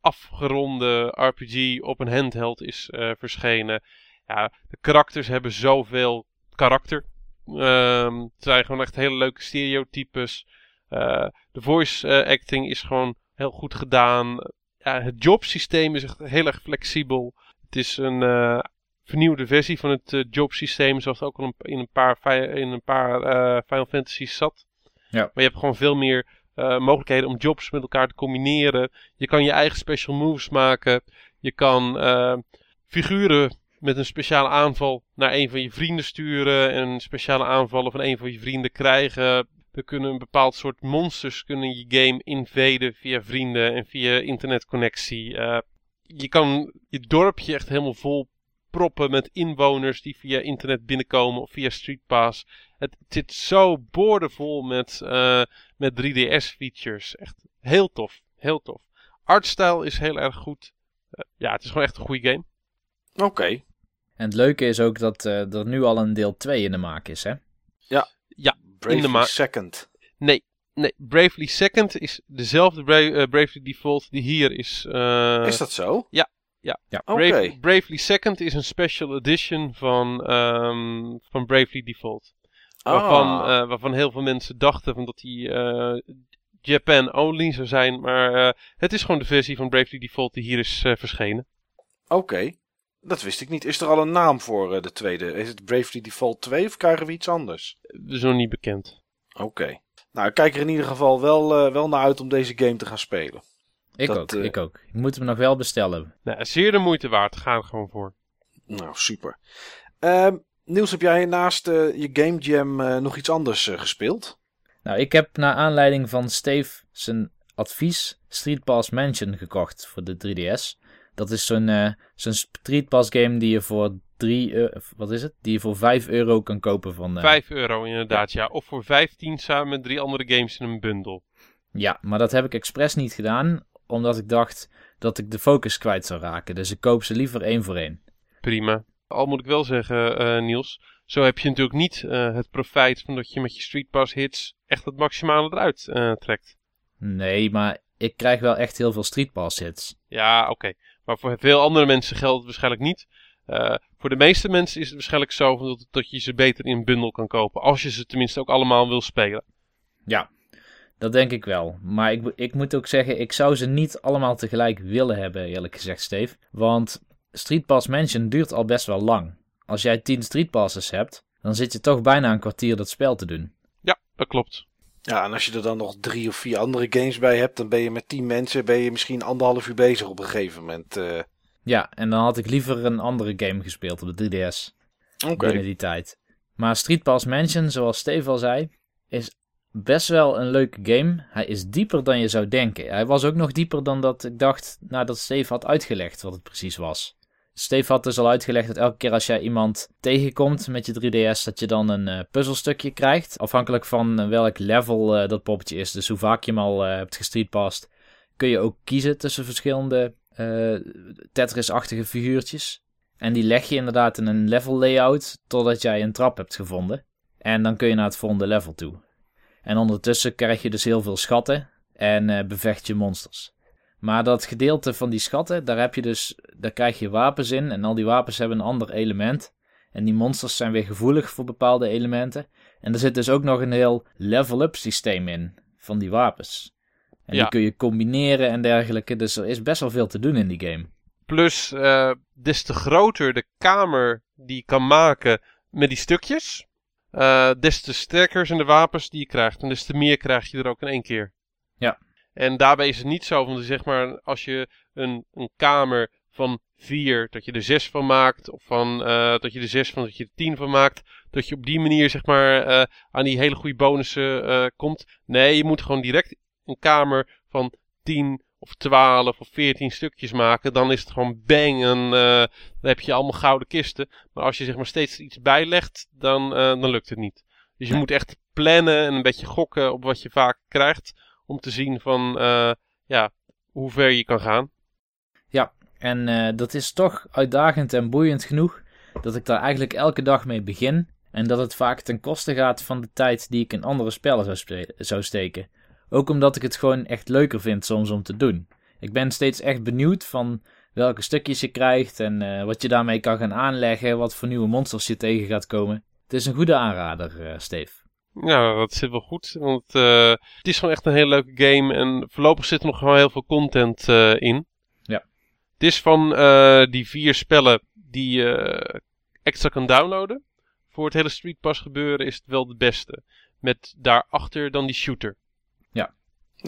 afgeronde RPG op een handheld is eh, verschenen. Ja, de karakters hebben zoveel karakter. Ehm, het zijn gewoon echt hele leuke stereotypes. Eh, de voice eh, acting is gewoon heel goed gedaan. Ja, het jobsysteem is echt heel erg flexibel. Het is een eh, vernieuwde versie van het eh, jobsysteem, zoals het ook al in een paar, in een paar eh, Final Fantasies zat. Ja. Maar je hebt gewoon veel meer mogelijkheden om jobs met elkaar te combineren. Je kan je eigen special moves maken. Je kan figuren met een speciale aanval naar een van je vrienden sturen. En speciale aanvallen van een van je vrienden krijgen. Er kunnen een bepaald soort monsters kunnen je game invaden via vrienden en via internetconnectie. Eh, je kan je dorpje echt helemaal vol proppen met inwoners die via internet binnenkomen of via Streetpass. Het zit zo boordevol met, eh, met 3DS-features. Echt heel tof, heel tof. Artstyle is heel erg goed. Eh, ja, het is gewoon echt een goede game. oké. En het leuke is ook dat eh, er nu al een deel 2 in de maak is, hè? Bravely de ma- Second. Nee, nee, Bravely Second is dezelfde Bra eh, Bravely Default die hier is. eh, Is dat zo? ja, ja. Ja. Bravely Second is een special edition van, ehm, van Bravely Default. Waarvan, Ah. eh, waarvan heel veel mensen dachten van dat die eh, Japan only zou zijn. Maar eh, het is gewoon de versie van Bravely Default die hier is verschenen. Oké. Dat wist ik niet. Is er al een naam voor eh, de tweede? Is het Bravely Default 2 of krijgen we iets anders? Dat is nog niet bekend. Oké. Nou, ik kijk er in ieder geval wel, eh, wel naar uit om deze game te gaan spelen. Ik Dat, ook, eh, ik ook. Ik moet hem nog wel bestellen. Nou, zeer de moeite waard. Ga er gewoon voor. Nou, super. Ehm, Niels, heb jij naast eh, je Game Jam nog iets anders gespeeld? Nou, ik heb naar aanleiding van Steve zijn advies Street Pass Mansion gekocht voor de 3DS. Dat is zo'n eh, zo'n Street Pass game die je voor 3 euro, wat is het? Die je voor 5 euro kan kopen van... eh, 5 euro inderdaad, ja. Of voor 15 samen met drie andere games in een bundel. Ja, maar dat heb ik expres niet gedaan, omdat ik dacht dat ik de focus kwijt zou raken. Dus ik koop ze liever één voor één. Prima. Al moet ik wel zeggen, eh, Niels. Zo heb je natuurlijk niet eh, het profijt van dat je met je Street Pass hits echt het maximale eruit eh, trekt. Nee, maar ik krijg wel echt heel veel Street Pass hits. Ja, oké. Maar voor veel andere mensen geldt het waarschijnlijk niet. Eh, voor de meeste mensen is het waarschijnlijk zo dat, dat je ze beter in bundel kan kopen. Als je ze tenminste ook allemaal wil spelen. Ja, dat denk ik wel. Maar ik, ik moet ook zeggen, ik zou ze niet allemaal tegelijk willen hebben, eerlijk gezegd, Steve. Want Street Pass Mansion duurt al best wel lang. Als jij 10 Street Passes hebt, dan zit je toch bijna een kwartier dat spel te doen. Ja, dat klopt. Ja, en als je er dan nog drie of vier andere games bij hebt, dan ben je met tien mensen ben je misschien anderhalf uur bezig op een gegeven moment. eh. Ja, en dan had ik liever een andere game gespeeld op de 3DS. Oké. binnen die tijd. Maar Street Pass Mansion, zoals Steve al zei, is best wel een leuke game. Hij is dieper dan je zou denken. Hij was ook nog dieper dan dat ik dacht nadat Steve had uitgelegd wat het precies was. Steve had dus al uitgelegd dat elke keer als jij iemand tegenkomt met je 3DS, dat je dan een eh, puzzelstukje krijgt. Afhankelijk van eh, welk level eh, dat poppetje is, dus hoe vaak je hem al eh, hebt gestreetpast, kun je ook kiezen tussen verschillende Tetris-achtige figuurtjes. En die leg je inderdaad in een level layout totdat jij een trap hebt gevonden. En dan kun je naar het volgende level toe. En ondertussen krijg je dus heel veel schatten en bevecht je monsters. Maar dat gedeelte van die schatten, daar heb je dus, daar krijg je wapens in en al die wapens hebben een ander element. En die monsters zijn weer gevoelig voor bepaalde elementen. En er zit dus ook nog een heel level-up systeem in van die wapens. En Ja. die kun je combineren en dergelijke. Dus er is best wel veel te doen in die game. Plus, eh, des te groter de kamer die je kan maken met die stukjes, eh, des te sterker zijn de wapens die je krijgt. En des te meer krijg je er ook in één keer. En daarbij is het niet zo, want zeg maar, als je een, een kamer van vier, dat je er zes van maakt, of van, eh, dat je er zes van, dat je er tien van maakt, dat je op die manier, zeg maar, eh, aan die hele goede bonussen eh, komt. Nee, je moet gewoon direct een kamer van 10 of 12 of 14 stukjes maken. Dan is het gewoon bang en dan heb je allemaal gouden kisten. Maar als je zeg maar steeds iets bijlegt, dan, dan lukt het niet. Dus je moet echt plannen en een beetje gokken op wat je vaak krijgt. Om te zien van eh, ja, hoe ver je kan gaan. En eh, dat is toch uitdagend en boeiend genoeg dat ik daar eigenlijk elke dag mee begin. En dat het vaak ten koste gaat van de tijd die ik in andere spellen zou, spe- zou steken. Ook omdat ik het gewoon echt leuker vind soms om te doen. Ik ben steeds echt benieuwd van welke stukjes je krijgt en eh, wat je daarmee kan gaan aanleggen, wat voor nieuwe monsters je tegen gaat komen. Het is een goede aanrader, eh Steve. Ja, dat zit wel goed. Want eh, het is gewoon echt een hele leuke game. En voorlopig zit er nog wel heel veel content eh, in. Ja. Het is van eh, die vier spellen die je extra kan downloaden. Voor het hele Street Pass gebeuren is het wel de beste. Met daarachter dan die shooter.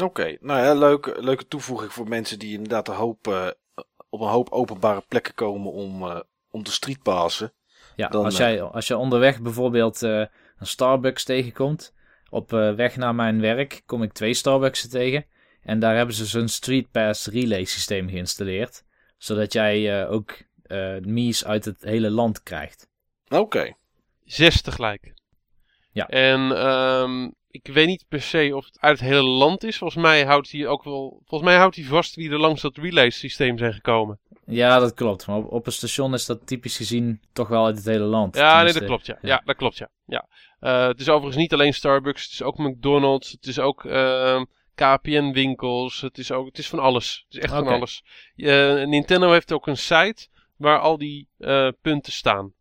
Oké, nou ja, leuke, leuke toevoeging voor mensen die inderdaad een hoop, op een hoop openbare plekken komen om, eh, om te streetpassen. Ja, Dan, als, jij, als je onderweg bijvoorbeeld eh, een Starbucks tegenkomt, op eh, weg naar mijn werk kom ik twee Starbucks tegen. En daar hebben ze zo'n Street Pass relay systeem geïnstalleerd. Zodat jij eh, ook eh Mies uit het hele land krijgt. Oké, Zes tegelijk. Ja. En ehm, ik weet niet per se of het uit het hele land is. Volgens mij houdt hij ook wel. Volgens mij houdt hij vast wie er langs dat relay systeem zijn gekomen. Ja, dat klopt. Maar op, op een station is dat typisch gezien toch wel uit het hele land. Ja, nee, dat klopt, ja. ja. Ja, dat klopt, ja. ja. Eh, het is overigens niet alleen Starbucks, het is ook McDonald's, het is ook ehm, KPN-winkels, het is ook, het is van alles. Het is echt van alles. Eh, Nintendo heeft ook een site waar al die eh, punten staan.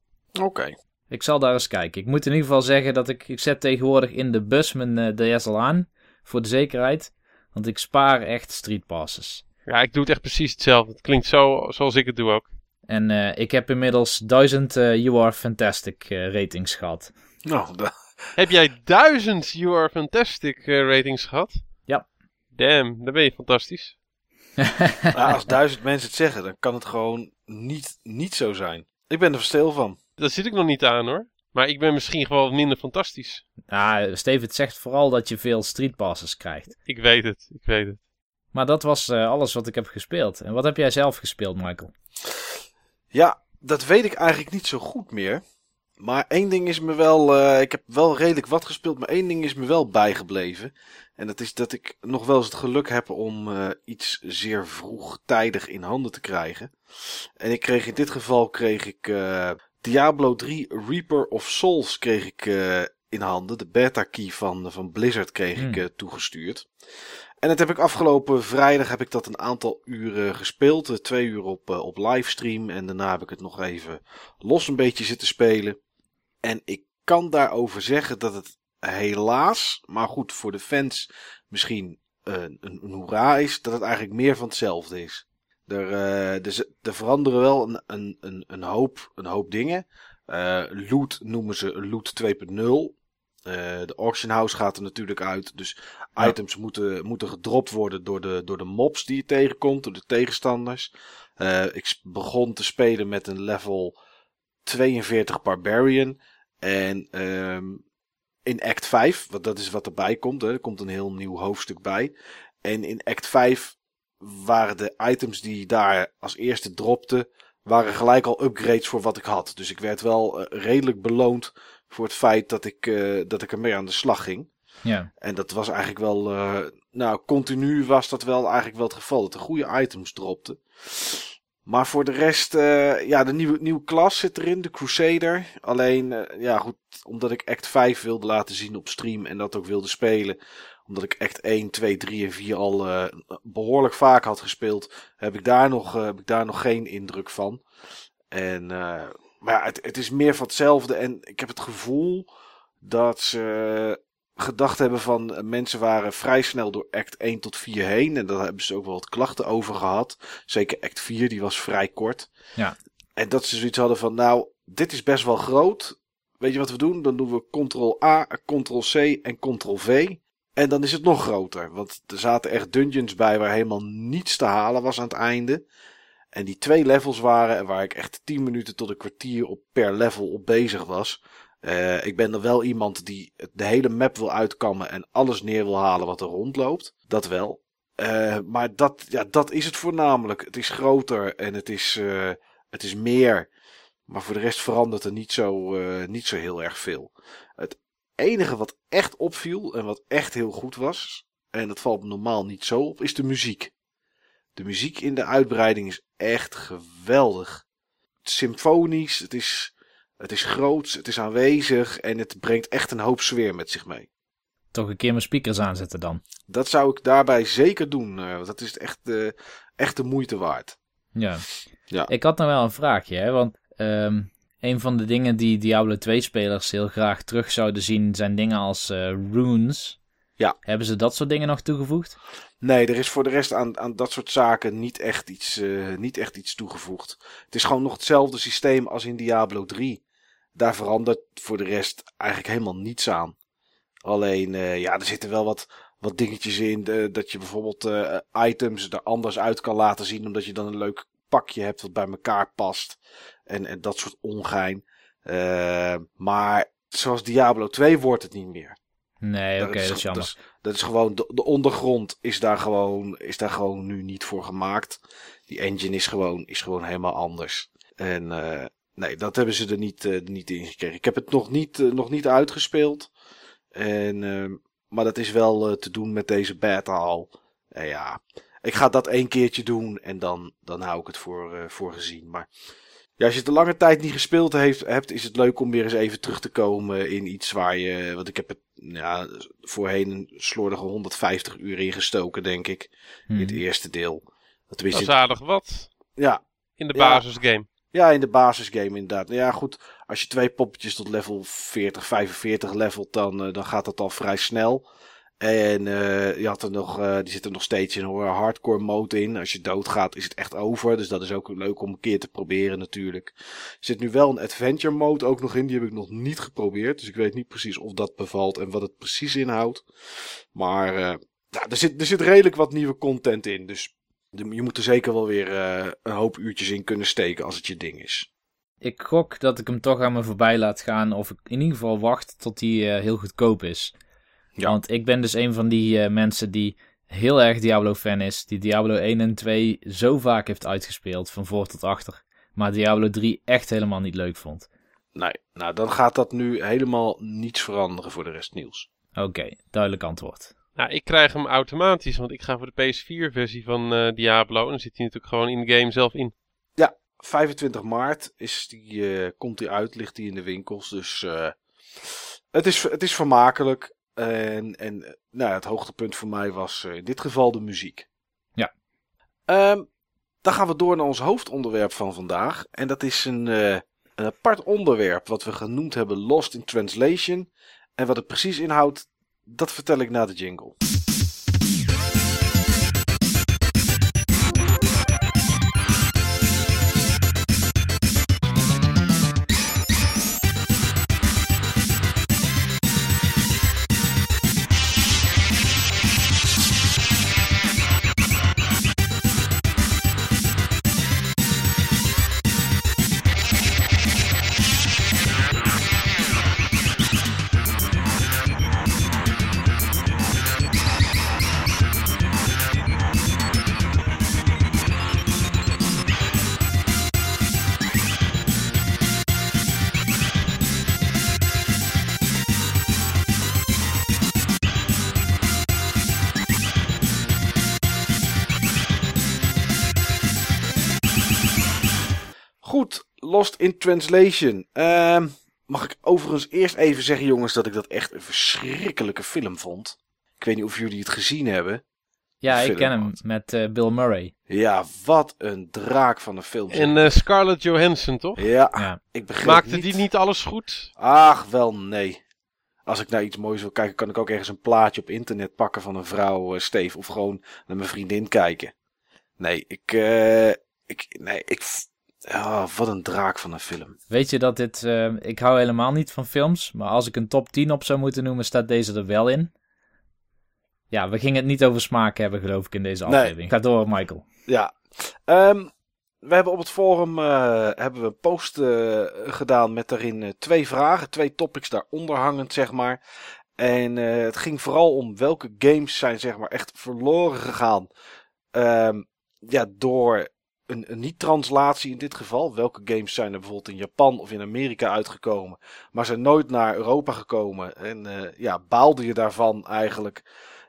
oké. Ik zal daar eens kijken. Ik moet in ieder geval zeggen dat ik, ik zet tegenwoordig in de bus mijn eh, DS al aan. Voor de zekerheid. Want ik spaar echt street passes. Ja, ik doe het echt precies hetzelfde. Het klinkt zo zoals ik het doe ook. En eh, ik heb inmiddels 1000 eh, You Are Fantastic eh, ratings gehad. Nou, da- Heb jij duizend You Are Fantastic eh, ratings gehad? Ja. Damn, dan ben je fantastisch. nou, als duizend mensen het zeggen, dan kan het gewoon niet, niet zo zijn. Ik ben er stil van. Daar zit ik nog niet aan hoor. Maar ik ben misschien gewoon minder fantastisch. Ah, Steven, het zegt vooral dat je veel street passes krijgt. Ik weet het, ik weet het. Maar dat was eh, alles wat ik heb gespeeld. En wat heb jij zelf gespeeld, Michael? Ja, dat weet ik eigenlijk niet zo goed meer. Maar één ding is me wel. eh, ik heb wel redelijk wat gespeeld, maar één ding is me wel bijgebleven. En dat is dat ik nog wel eens het geluk heb om eh, iets zeer vroegtijdig in handen te krijgen. En ik kreeg in dit geval kreeg ik eh, Diablo 3 Reaper of Souls kreeg ik in handen. De beta key van, van Blizzard kreeg ik Hmm. toegestuurd. En dat heb ik afgelopen vrijdag heb ik dat een aantal uren gespeeld. Twee uur op, op livestream. En daarna heb ik het nog even los een beetje zitten spelen. En ik kan daarover zeggen dat het helaas, maar goed voor de fans misschien eh, een, een hoera is, dat het eigenlijk meer van hetzelfde is. Er, eh, er veranderen wel een, een, een, een, hoop, een hoop dingen. Eh, loot noemen ze loot 2.0. Eh, de auction house gaat er natuurlijk uit. Dus Ja. items moeten, moeten gedropt worden door de, door de mobs die je tegenkomt, door de tegenstanders. Ik begon te spelen met een level 42 Barbarian. En ehm, in Act 5, want dat is wat erbij komt, hè, er komt een heel nieuw hoofdstuk bij. En in Act 5 waren de items die daar als eerste dropten, waren gelijk al upgrades voor wat ik had. Dus ik werd wel eh, redelijk beloond voor het feit dat ik, eh, dat ik ermee aan de slag ging. Ja, En dat was eigenlijk wel, eh, nou, continu was dat wel eigenlijk wel het geval. Dat er goede items dropten. Maar voor de rest, eh, ja, de nieuwe, nieuwe klas zit erin, de Crusader. Alleen, eh, ja, goed, omdat ik Act 5 wilde laten zien op stream en dat ook wilde spelen. Omdat ik Act 1, 2, 3 en 4 al eh, behoorlijk vaak had gespeeld, heb ik daar nog, heb ik daar nog geen indruk van. En, maar het, het is meer van hetzelfde. En ik heb het gevoel dat ze gedacht hebben van eh, mensen waren vrij snel door act 1 tot 4 heen. En daar hebben ze ook wel wat klachten over gehad. Zeker act 4, die was vrij kort. Ja. En dat ze zoiets hadden van, nou, dit is best wel groot. Weet je wat we doen? Dan doen we Ctrl-A, Ctrl-C en Ctrl-V. En dan is het nog groter. Want er zaten echt dungeons bij waar helemaal niets te halen was aan het einde. En die twee levels waren en waar ik echt 10 minuten tot een kwartier op per level op bezig was. Eh, ik ben er wel iemand die de hele map wil uitkammen en alles neer wil halen wat er rondloopt. Dat wel. Eh, maar dat, ja, dat is het voornamelijk. Het is groter en het is, eh, het is meer. Maar voor de rest verandert er niet zo, niet zo heel erg veel. Het enige wat echt opviel en wat echt heel goed was, en dat valt normaal niet zo op, is de muziek. De muziek in de uitbreiding is echt geweldig. Symfonisch, het is, het is groots, het is aanwezig en het brengt echt een hoop sfeer met zich mee. Toch een keer mijn speakers aanzetten dan. Dat zou ik daarbij zeker doen, eh, want dat is echt, uh, echt de moeite waard. Ja. Ja. Ik had nog wel een vraagje, hè? want ehm, een van de dingen die Diablo 2-spelers heel graag terug zouden zien zijn dingen als eh, runes. Ja. Hebben ze dat soort dingen nog toegevoegd? Nee, er is voor de rest aan, aan dat soort zaken niet echt, iets, uh, niet echt iets toegevoegd. Het is gewoon nog hetzelfde systeem als in Diablo 3. Daar verandert voor de rest eigenlijk helemaal niets aan. Alleen, uh, ja, er zitten wel wat, wat dingetjes in. Dat je bijvoorbeeld uh, items er anders uit kan laten zien. Omdat je dan een leuk pakje hebt wat bij elkaar past. En, en dat soort ongein. maar zoals Diablo 2 wordt het niet meer. Nee, oké, okay, dat is jammer. Dat is, dat is gewoon, de, de, ondergrond is daar, gewoon, is daar gewoon nu niet voor gemaakt. Die engine is gewoon, is gewoon helemaal anders. En uh, nee, dat hebben ze er niet, uh, niet in gekregen. Ik heb het nog niet, uh, nog niet uitgespeeld. En, maar dat is wel te doen met deze beta al. En ja, ik ga dat één keertje doen en dan, dan hou ik het voor, voor gezien. Maar ja, als je het een lange tijd niet gespeeld heeft, hebt, is het leuk om weer eens even terug te komen in iets waar je. Want ik heb het ja, voorheen een slordige 150 uur ingestoken, denk ik. Hmm. In het eerste deel. Dat is aardig wat. Ja. In de basisgame. Ja, in de basisgame inderdaad. Ja, goed. Als je twee poppetjes tot level 40, 45 levelt, dan, uh, dan gaat dat al vrij snel. En uh, je had er nog, uh, die zit er nog steeds in hoor, hardcore mode in. Als je doodgaat is het echt over. Dus dat is ook leuk om een keer te proberen natuurlijk. Er zit nu wel een adventure mode ook nog in. Die heb ik nog niet geprobeerd. Dus ik weet niet precies of dat bevalt en wat het precies inhoudt. Maar uh, ja, er, zit, er zit redelijk wat nieuwe content in. Dus je moet er zeker wel weer een hoop uurtjes in kunnen steken als het je ding is. Ik gok dat ik hem toch aan me voorbij laat gaan. Of ik in ieder geval wacht tot hij heel goedkoop is. Ja. Want ik ben dus een van die uh, mensen die heel erg Diablo-fan is. Die Diablo 1 en 2 zo vaak heeft uitgespeeld, van voor tot achter. Maar Diablo 3 echt helemaal niet leuk vond. Nee, nou dan gaat dat nu helemaal niets veranderen voor de rest nieuws. Oké, okay, duidelijk antwoord. Nou, ik krijg hem automatisch, want ik ga voor de PS4-versie van uh, Diablo. En dan zit hij natuurlijk gewoon in de game zelf in. Ja, 25 maart is die, uh, komt hij uit, ligt hij in de winkels. Dus het, is, het is vermakelijk. En, en nou, het hoogtepunt voor mij was uh, in dit geval de muziek. Ja. Um, dan gaan we door naar ons hoofdonderwerp van vandaag. En dat is een, uh, een apart onderwerp wat we genoemd hebben Lost in Translation. En wat het precies inhoudt, dat vertel ik na de jingle. Lost in Translation. Uh, mag ik overigens eerst even zeggen, jongens, dat ik dat echt een verschrikkelijke film vond. Ik weet niet of jullie het gezien hebben. Ja, ik ken hem met eh, Bill Murray. Ja, wat een draak van een film. En eh, Scarlett Johansson, toch? ja, Ja. ik begreep Maakte niet. die niet alles goed? Ach, wel nee. Als ik naar iets moois wil kijken, kan ik ook ergens een plaatje op internet pakken van een vrouw, eh, Steve. Of gewoon naar mijn vriendin kijken. Nee, ik... eh, ik nee, ik... Ah, wat een draak van een film. Weet je dat dit... eh, ik hou helemaal niet van films, maar als ik een top 10 op zou moeten noemen, staat deze er wel in. Ja, we gingen het niet over smaak hebben, geloof ik, in deze Nee. aflevering. Ga door, Michael. Ja. Ehm, we hebben op het forum eh, hebben we een post eh, gedaan met daarin eh, twee vragen, twee topics daaronder hangend, zeg maar. En het ging vooral om welke games zijn zeg maar echt verloren gegaan. Ehm, ja, door een, een niet-translatie in dit geval. Welke games zijn er bijvoorbeeld in Japan of in Amerika uitgekomen, maar zijn nooit naar Europa gekomen. En eh, ja, baalde je daarvan eigenlijk?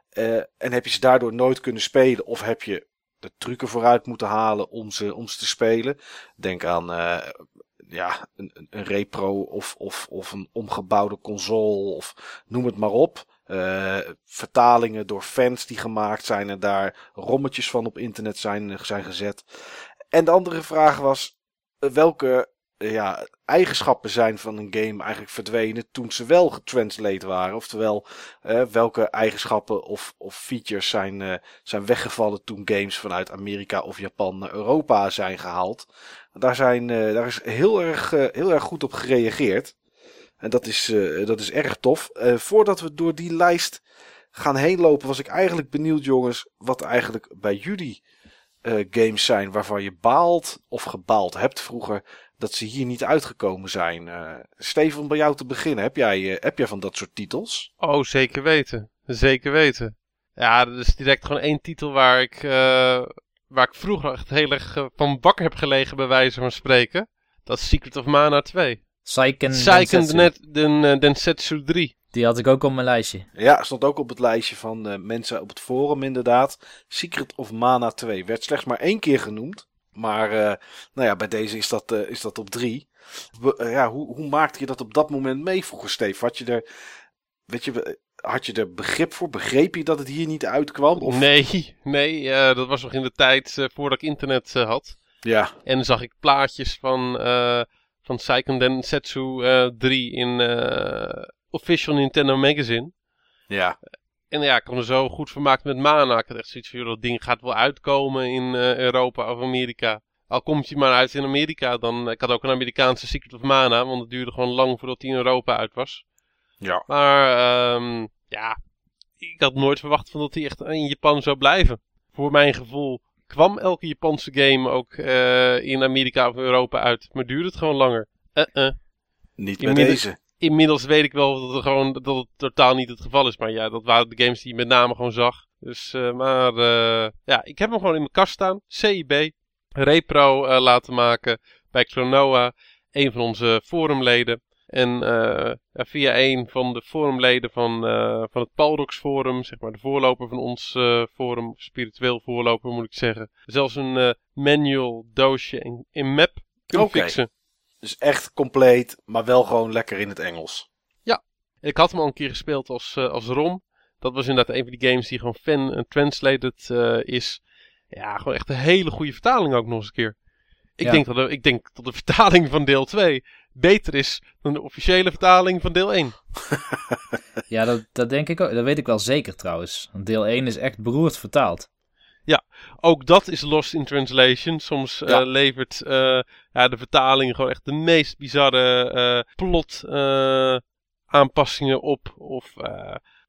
Eh, en heb je ze daardoor nooit kunnen spelen? Of heb je de trucken vooruit moeten halen om ze, om ze te spelen? Denk aan eh, ja, een, een- repro of, of, of een omgebouwde console of noem het maar op. Vertalingen door fans die gemaakt zijn en daar rommetjes van op internet zijn, zijn gezet. En de andere vraag was eh, welke eh, ja, eigenschappen zijn van een game eigenlijk verdwenen toen ze wel getranslate waren. Oftewel, eh, welke eigenschappen of, of features zijn, zijn weggevallen toen games vanuit Amerika of Japan naar Europa zijn gehaald. Daar, zijn, daar is heel erg, heel erg goed op gereageerd. En dat is, dat is erg tof. Voordat we door die lijst gaan heen lopen, was ik eigenlijk benieuwd, jongens, wat eigenlijk bij jullie eh, games zijn waarvan je baalt of gebaald hebt vroeger dat ze hier niet uitgekomen zijn. Eh Steven, om bij jou te beginnen, heb jij, eh, heb jij van dat soort titels? Oh, zeker weten. Zeker weten. Ja, dat is direct gewoon één titel waar ik, eh, waar ik vroeger echt heel erg van bakker heb gelegen, bij wijze van spreken. Dat is Secret of Mana 2. Seiken Seiken Densetsu. net den, Densetsu 3. Die had ik ook op mijn lijstje. Ja, stond ook op het lijstje van eh, mensen op het forum inderdaad. Secret of Mana 2 werd slechts maar één keer genoemd. Maar eh, nou ja, bij deze is dat, eh, is dat op drie. We- ja, hoe, hoe maakte je dat op dat moment mee vroeger, Steve? Had je er, weet je, had je er begrip voor? Begreep je dat het hier niet uitkwam? Of... Nee, nee, eh, dat was nog in de tijd eh, voordat ik internet eh, had. Ja, En dan zag ik plaatjes van, eh van Seiken Densetsu eh 3 in eh, Official Nintendo Magazine. ja. En ja, ik kon er zo goed vermaakt met Mana. Ik had echt zoiets van, joh, dat ding gaat wel uitkomen in eh, Europa of Amerika. Al komt hij maar uit in Amerika, dan... Ik had ook een Amerikaanse Secret of Mana, want het duurde gewoon lang voordat hij in Europa uit was. Ja. Maar, ehm, ja, ik had nooit verwacht van dat hij echt in Japan zou blijven. Voor mijn gevoel kwam elke Japanse game ook eh, in Amerika of Europa uit, maar duurde het gewoon langer. Uh-uh. Niet bij Inmiddels- deze. Inmiddels weet ik wel dat, er gewoon, dat het totaal niet het geval is. Maar ja, dat waren de games die je met name gewoon zag. Dus, eh, maar eh, ja, ik heb hem gewoon in mijn kast staan. CIB. Repro eh, laten maken bij Klonoa. Een van onze forumleden. En eh, ja, via een van de forumleden van, eh, van het Palrox forum, zeg maar de voorloper van ons forum, spiritueel voorloper moet ik zeggen. Zelfs een manual doosje in, in map kunnen fixen. Dus echt compleet, maar wel gewoon lekker in het Engels. Ik had hem al een keer gespeeld als, eh, als ROM. Dat was inderdaad een van die games die gewoon fan en translated eh, is. Ja, gewoon echt een hele goede vertaling ook nog eens een keer. Ik, Ja. denk dat de, ik denk dat de vertaling van deel 2 beter is dan de officiële vertaling van deel 1. Ja, dat, dat denk ik ook. Dat weet ik wel zeker trouwens. Want deel 1 is echt beroerd vertaald. Ook dat is lost in translation. Soms eh, Ja. levert eh, ja, de vertaling gewoon echt de meest bizarre eh, plot aanpassingen op. Of,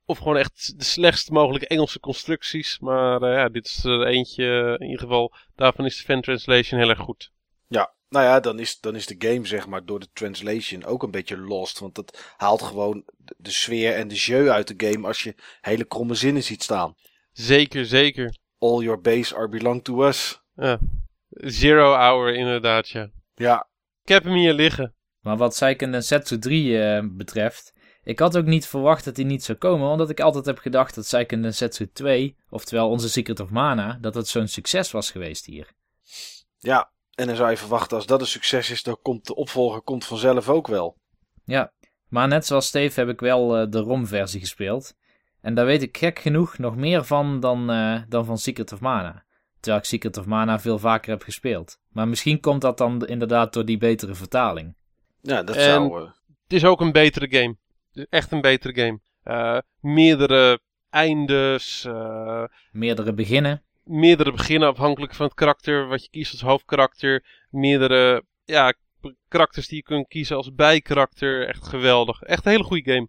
of gewoon echt de slechtst mogelijke Engelse constructies. Maar ja, dit is er eentje in ieder geval. Daarvan is de fan translation heel erg goed. Ja, nou ja, dan is, dan is de game zeg maar door de translation ook een beetje lost. Want dat haalt gewoon de sfeer en de jeu uit de game als je hele kromme zinnen ziet staan. Zeker, zeker. All your base are belong to us. Ja. Zero Hour inderdaad, ja. Ja, Ik heb hem hier liggen. Maar wat Seiken Densetsu 3 eh, betreft... Ik had ook niet verwacht dat die niet zou komen. Omdat ik altijd heb gedacht dat Seiken Densetsu 2... Oftewel onze Secret of Mana... Dat het zo'n succes was geweest hier. ja. En dan zou je verwachten als dat een succes is, dan komt de opvolger komt vanzelf ook wel. Ja, maar net zoals Steve heb ik wel eh, de ROM-versie gespeeld. En daar weet ik gek genoeg nog meer van dan, eh, dan van Secret of Mana. Terwijl ik Secret of Mana veel vaker heb gespeeld. Maar misschien komt dat dan inderdaad door die betere vertaling. Ja, dat En- zou... eh, Het is ook een betere game. Het is echt een betere game. Eh, meerdere eindes, eh, Meerdere beginnen. meerdere beginnen afhankelijk van het karakter wat je kiest als hoofdkarakter. Meerdere ja, karakters die je kunt kiezen als bijkarakter. Echt geweldig. Echt een hele goede game.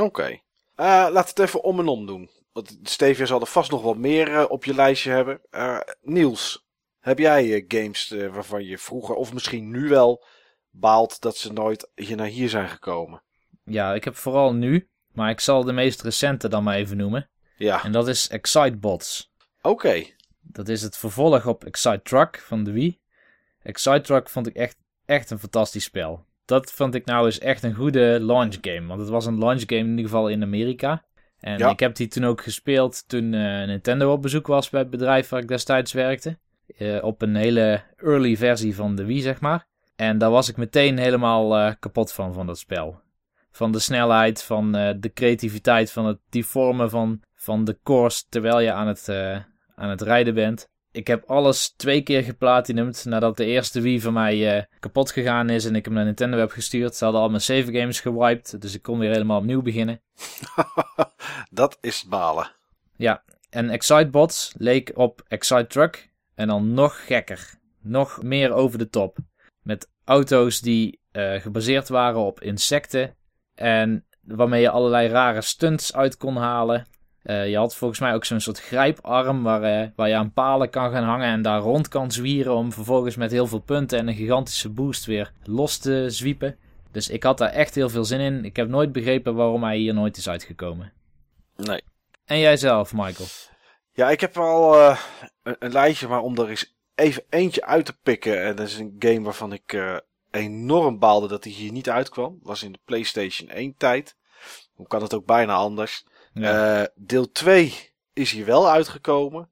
Oké. Eh, laten we het even om en om doen. Want Stevia zal er vast nog wat meer eh, op je lijstje hebben. Eh, Niels, heb jij eh, games eh, waarvan je vroeger, of misschien nu wel, baalt dat ze nooit hier naar hier zijn gekomen? Ja, ik heb vooral nu. Maar ik zal de meest recente dan maar even noemen. Ja, En dat is Excitebots. oké. Dat is het vervolg op Excite Truck van de Wii. Excite Truck vond ik echt, echt een fantastisch spel. Dat vond ik nou eens echt een goede launch game. Want het was een launch game in ieder geval in Amerika. En Ja. ik heb die toen ook gespeeld toen eh, Nintendo op bezoek was bij het bedrijf waar ik destijds werkte. Eh, op een hele early versie van de Wii, zeg maar. En daar was ik meteen helemaal eh, kapot van, van dat spel. Van de snelheid, van de creativiteit, van het deformen van, van de course terwijl je aan het, aan het rijden bent. Ik heb alles twee keer geplatinumd nadat de eerste Wii van mij eh, kapot gegaan is en ik hem naar Nintendo heb gestuurd. Ze hadden al mijn save games gewiped, dus ik kon weer helemaal opnieuw beginnen. dat is balen. Ja, en Excitebots leek op Excite Truck en dan nog gekker. Nog meer over de top. Met auto's die eh, gebaseerd waren op insecten en waarmee je allerlei rare stunts uit kon halen. Eh, je had volgens mij ook zo'n soort grijparm waar, eh, waar je aan palen kan gaan hangen en daar rond kan zwieren om vervolgens met heel veel punten en een gigantische boost weer los te zwiepen. Dus ik had daar echt heel veel zin in. Ik heb nooit begrepen waarom hij hier nooit is uitgekomen. Nee. En jij zelf, Michael? Ja, ik heb al eh, een, een lijstje, maar om er eens even eentje uit te pikken. En dat is een game waarvan ik eh, enorm baalde dat hij hier niet uitkwam. Was in de PlayStation 1 tijd. Hoe kan het ook bijna anders? Ja. Eh, deel 2 is hier wel uitgekomen.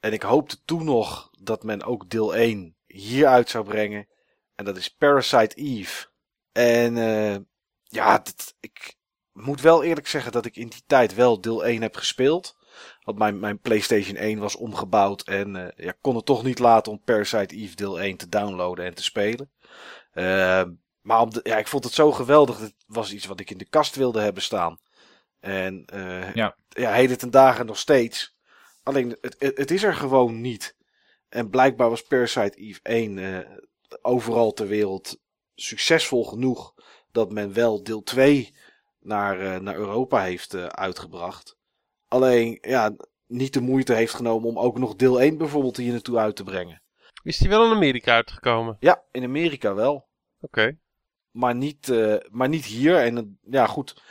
En ik hoopte toen nog dat men ook deel 1 hier uit zou brengen. En dat is Parasite Eve. En eh, ja, ik moet wel eerlijk zeggen dat ik in die tijd wel deel 1 heb gespeeld. Want mijn, mijn PlayStation 1 was omgebouwd en eh, ja, kon het toch niet laten om Parasite Eve deel 1 te downloaden en te spelen. Eh, maar de, ja, ik vond het zo geweldig. Het was iets wat ik in de kast wilde hebben staan. En eh, Ja. ja, heden ten dagen nog steeds. Alleen het, het, het is er gewoon niet. En blijkbaar was Parasite Eve 1 eh, overal ter wereld succesvol genoeg dat men wel deel 2 naar, eh, naar Europa heeft eh, uitgebracht. Alleen ja, niet de moeite heeft genomen om ook nog deel 1 bijvoorbeeld hier naartoe uit te brengen. Is die wel in Amerika uitgekomen? Ja, in Amerika wel. Oké. Maar niet, eh, maar niet hier. En ja, goed.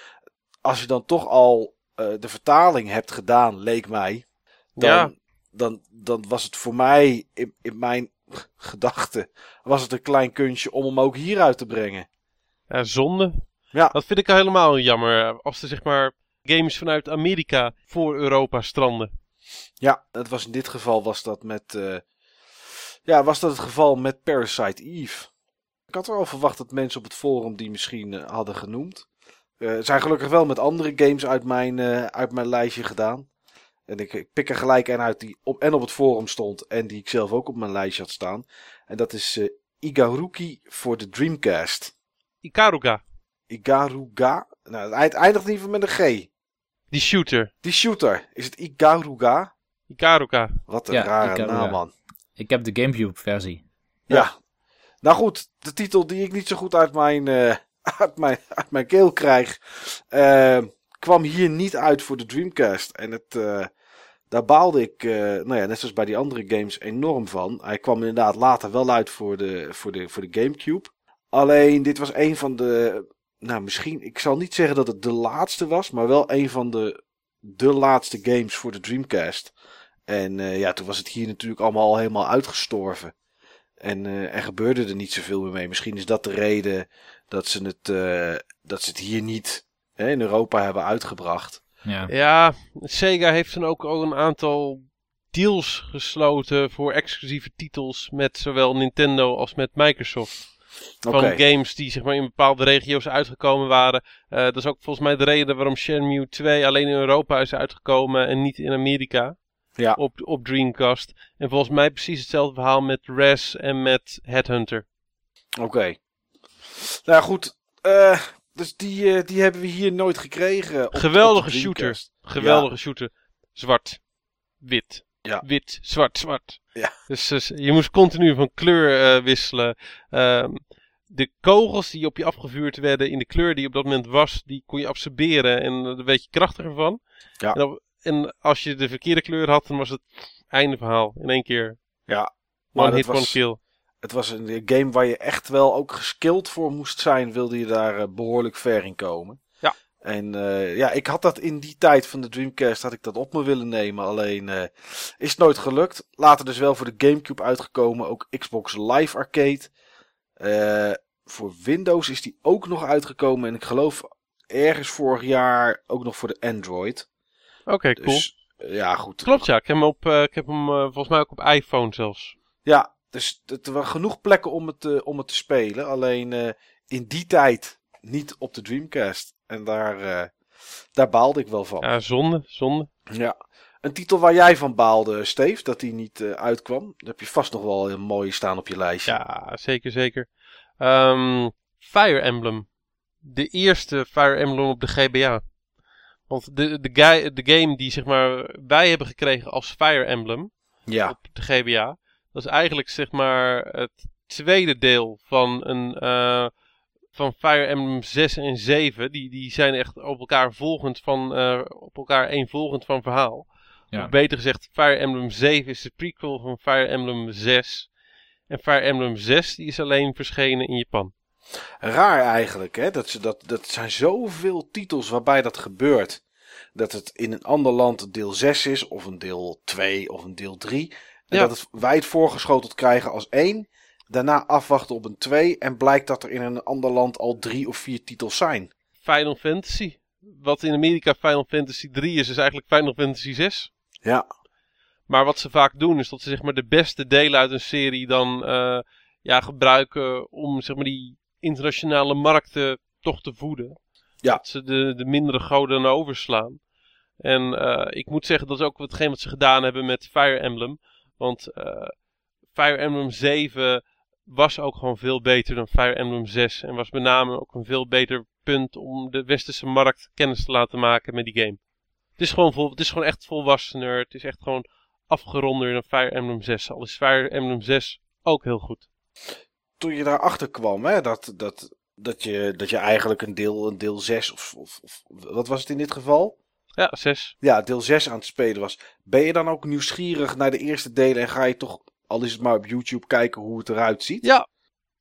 Als je dan toch al eh, de vertaling hebt gedaan, leek mij. Dan, Ja. dan, dan was het voor mij, in, in mijn gedachten, was het een klein kunstje om hem ook hier uit te brengen. Ja, zonde. Ja. Dat vind ik al helemaal jammer. Als er zeg maar games vanuit Amerika voor Europa stranden. Ja, het was in dit geval was dat met. eh, ja, was dat het geval met Parasite Eve. Ik had wel verwacht dat mensen op het forum die misschien eh, hadden genoemd. Eh zijn gelukkig wel met andere games uit mijn, eh, uit mijn lijstje gedaan. En ik, ik pik er gelijk een uit die op, en op het forum stond. En die ik zelf ook op mijn lijstje had staan. En dat is eh, Igaruki voor de Dreamcast. Ikaruga. Igaruga. Nou, het eind- eindigt in ieder geval met een G. Die shooter. Die shooter. Is het Igaruga? Ikaruga. Wat een Ja, rare Ikaruga. naam, man. Ik heb de Gamecube-versie. Ja. Nou goed, de titel die ik niet zo goed uit mijn, eh, uit mijn, mijn keel krijg, eh, kwam hier niet uit voor de Dreamcast. En het, eh, daar baalde ik, eh, nou ja, net zoals bij die andere games, enorm van. Hij kwam inderdaad later wel uit voor de, voor de, voor de Gamecube. Alleen, dit was een van de, nou misschien, ik zal niet zeggen dat het de laatste was, maar wel een van de, de laatste games voor de Dreamcast. En ja, toen was het hier natuurlijk allemaal al helemaal uitgestorven. En eh, er gebeurde er niet zoveel meer mee. Misschien is dat de reden dat ze het, eh, dat ze het hier niet hè, in Europa hebben uitgebracht. Ja. Ja, Sega heeft dan ook al een aantal deals gesloten voor exclusieve titels met zowel Nintendo als met Microsoft. van games die zeg maar in bepaalde regio's uitgekomen waren. Eh, dat is ook volgens mij de reden waarom Shenmue 2 alleen in Europa is uitgekomen en niet in Amerika Ja. op, op Dreamcast. En volgens mij precies hetzelfde verhaal met Res en met Headhunter. Oké. Nou goed, eh, dus die, eh, die hebben we hier nooit gekregen. op- op Geweldige de shooter. Geweldige shooter. Zwart. Wit. Ja. Wit, zwart, zwart. Ja. Dus, dus je moest continu van kleur eh, wisselen. Ehm, de kogels die op je afgevuurd werden in de kleur die op dat moment was, die kon je absorberen en daar werd je krachtiger van. Ja. En, op- en als je de verkeerde kleur had, dan was het einde verhaal. In één keer. Ja, One hit, one was, kill. het was een game waar je echt wel ook geskilled voor moest zijn, wilde je daar eh, behoorlijk ver in komen. Ja. En eh, ja, ik had dat in die tijd van de Dreamcast, had ik dat op me willen nemen. Alleen eh, is het nooit gelukt. Later dus wel voor de Gamecube uitgekomen, ook Xbox Live Arcade. Voor Windows is die ook nog uitgekomen en ik geloof ergens vorig jaar ook nog voor de Android. Oké, cool. Dus eh, ja, goed. Klopt ja, ik heb hem, op, eh, ik heb hem eh, volgens mij ook op iPhone zelfs. Ja, dus er waren genoeg plekken om het, om het te spelen. Alleen in die tijd niet op de Dreamcast. En daar, daar baalde ik wel van. Ja. Ja, zonde, zonde. Een titel waar jij van baalde, Steve, dat die niet uitkwam. Dat heb je vast nog wel heel mooi staan op je lijstje. Ja, zeker, zeker. Ehm, Fire Emblem. De eerste Fire Emblem op de GBA. Want de, de, guy, de game die zeg maar, wij hebben gekregen als Fire Emblem Ja, op de GBA. Dat is eigenlijk zeg maar het tweede deel van een eh, van Fire Emblem 6 en 7. Die, die zijn echt op elkaar volgend van eh, op elkaar eenvolgend van verhaal. Ja. Of beter gezegd, Fire Emblem 7 is de prequel van Fire Emblem 6. En Fire Emblem 6 die is alleen verschenen in Japan. Raar eigenlijk, hè? Dat, ze, dat, dat zijn zoveel titels waarbij dat gebeurt. Dat het in een ander land deel 6 is, of een deel 2, of een deel 3. En Ja. dat het, wij het voorgeschoteld krijgen als 1. Daarna afwachten op een 2. En blijkt dat er in een ander land al drie of vier titels zijn. Final Fantasy. Wat in Amerika Final Fantasy 3 is, is eigenlijk Final Fantasy 6. Ja, Maar wat ze vaak doen is dat ze zeg maar de beste delen uit een serie dan eh, ja, gebruiken om zeg maar die internationale markten toch te voeden. Ja. Dat ze de, de mindere goden overslaan. En eh, ik moet zeggen dat is ook hetgeen wat ze gedaan hebben met Fire Emblem. Want eh, Fire Emblem 7 was ook gewoon veel beter dan Fire Emblem 6. En was met name ook een veel beter punt om de westerse markt kennis te laten maken met die game. Het is gewoon, vol, het is gewoon echt volwassener. Het is echt gewoon afgeronder dan Fire Emblem 6. Al is Fire Emblem 6 ook heel goed. Toen je daarachter kwam, hè, dat, dat, dat, je, dat je eigenlijk een deel, een deel 6 of, of, of wat was het in dit geval? Ja, 6. Ja, deel 6 aan het spelen was. Ben je dan ook nieuwsgierig naar de eerste delen en ga je toch, al is het maar op YouTube, kijken hoe het eruit ziet? Ja,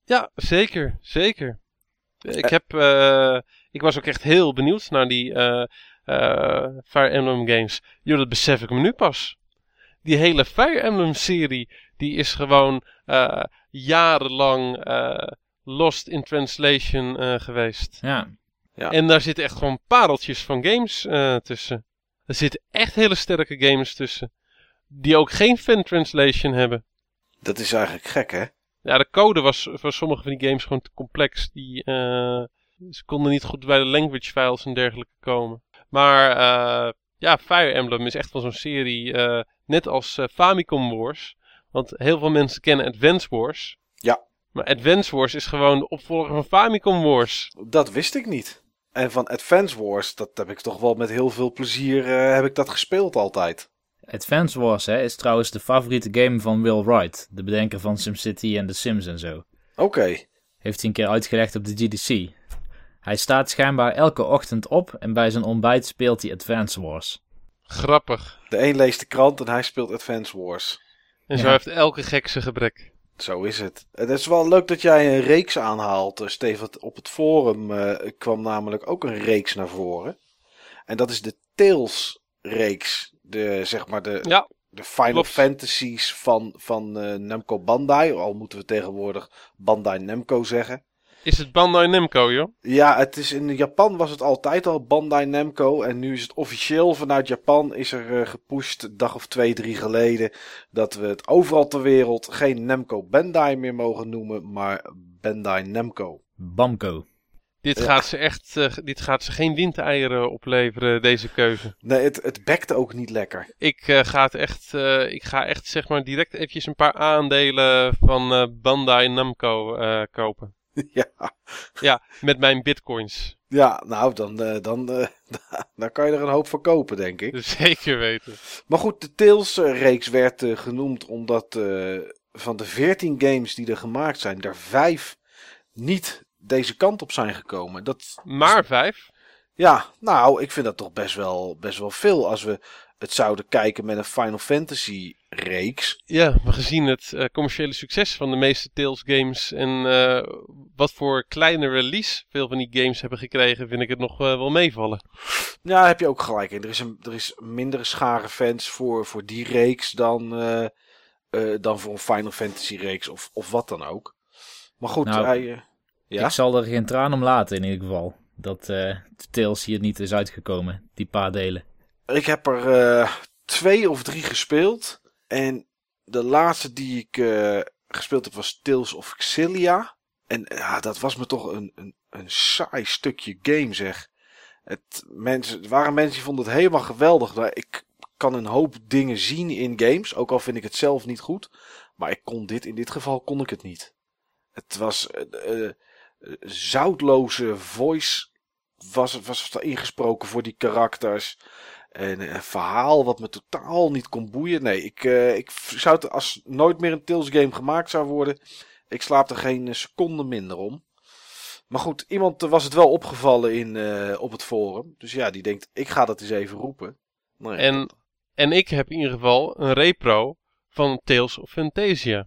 ja, zeker, zeker. Ik, heb, eh, ik was ook echt heel benieuwd naar die eh, eh, Fire Emblem games. Joh, dat besef ik me nu pas. Die hele Fire Emblem serie, die is gewoon eh, jarenlang eh, lost in translation eh, geweest. Ja. Ja. En daar zitten echt gewoon pareltjes van games eh, tussen. Er zitten echt hele sterke games tussen. Die ook geen fan translation hebben. Dat is eigenlijk gek, hè? Ja, de code was voor sommige van die games gewoon te complex. Die, eh, ze konden niet goed bij de language files en dergelijke komen. Maar eh, ja, Fire Emblem is echt wel zo'n serie, eh, net als eh, Famicom Wars. Want heel veel mensen kennen Advance Wars. Ja. Maar Advance Wars is gewoon de opvolger van Famicom Wars. Dat wist ik niet. En van Advance Wars, dat heb ik toch wel met heel veel plezier eh, heb ik dat gespeeld altijd. Advance Wars hè, is trouwens de favoriete game van Will Wright, de bedenker van SimCity en The Sims en zo. Oké, Heeft hij een keer uitgelegd op de GDC. Hij staat schijnbaar elke ochtend op en bij zijn ontbijt speelt hij Advance Wars. Grappig. de een leest de krant en hij speelt Advance Wars. En zo heeft elke gek zijn gebrek. Zo is het. Het is wel leuk dat jij een reeks aanhaalt, eh, Steven. Op het forum eh, kwam namelijk ook een reeks naar voren. En dat is de Tales-reeks. De, zeg maar de, Ja, de Final klopt. Fantasies van, van eh, Namco Bandai. Al moeten we tegenwoordig Bandai Namco zeggen. Is het Bandai Namco, joh? Ja, het is in Japan was het altijd al Bandai Namco. En nu is het officieel vanuit Japan is er eh, gepusht, een dag of twee, drie geleden. Dat we het overal ter wereld geen Namco Bandai meer mogen noemen, maar Bandai Namco. Bamco. Dit, Ja. gaat ze echt, eh, dit gaat ze geen windeieren opleveren, deze keuze. Nee, het, het bekte ook niet lekker. Ik, eh, ga het echt, eh, ik ga echt zeg maar direct eventjes een paar aandelen van eh, Bandai Namco eh, kopen. ja. Ja, met mijn bitcoins. ja, nou, dan, eh, dan, eh, dan kan je er een hoop voor kopen, denk ik. Zeker weten. Maar goed, de Tales-reeks werd eh, genoemd omdat van de 14 games die er gemaakt zijn, er vijf niet deze kant op zijn gekomen. Dat, Maar vijf. ja, nou, ik vind dat toch best wel, best wel veel als we het zouden kijken met een Final Fantasy reeks. Ja, maar gezien het eh, commerciële succes van de meeste Tales games en eh, wat voor kleine release veel van die games hebben gekregen, vind ik het nog eh, wel meevallen. Ja, heb je ook gelijk in. Er is, een, er is mindere schare fans voor, voor die reeks dan, eh, eh, dan voor een Final Fantasy reeks of, of wat dan ook. Maar goed, Nou, hij, eh, ja? Ik zal er geen traan om laten in ieder geval. Dat eh de Tales hier niet is uitgekomen, die paar delen. Ik heb er eh, twee of drie gespeeld. En de laatste die ik eh, gespeeld heb was Tales of Xillia. En ja, dat was me toch een, een, een saai stukje game zeg. Het, mensen, er waren mensen die vonden het helemaal geweldig. Maar ik kan een hoop dingen zien in games. Ook al vind ik het zelf niet goed. Maar ik kon dit, in dit geval kon ik het niet. Het was eh, zoutloze voice was, was er ingesproken voor die karakters. En een verhaal wat me totaal niet kon boeien. Nee, ik, eh, ik zou het als nooit meer een Tales game gemaakt zou worden. Ik slaap er geen seconde minder om. Maar goed, iemand eh, was het wel opgevallen in, eh, op het forum. Dus ja, die denkt, ik ga dat eens even roepen. Nou ja, En, en ik heb in ieder geval een repro van Tales of Fantasia.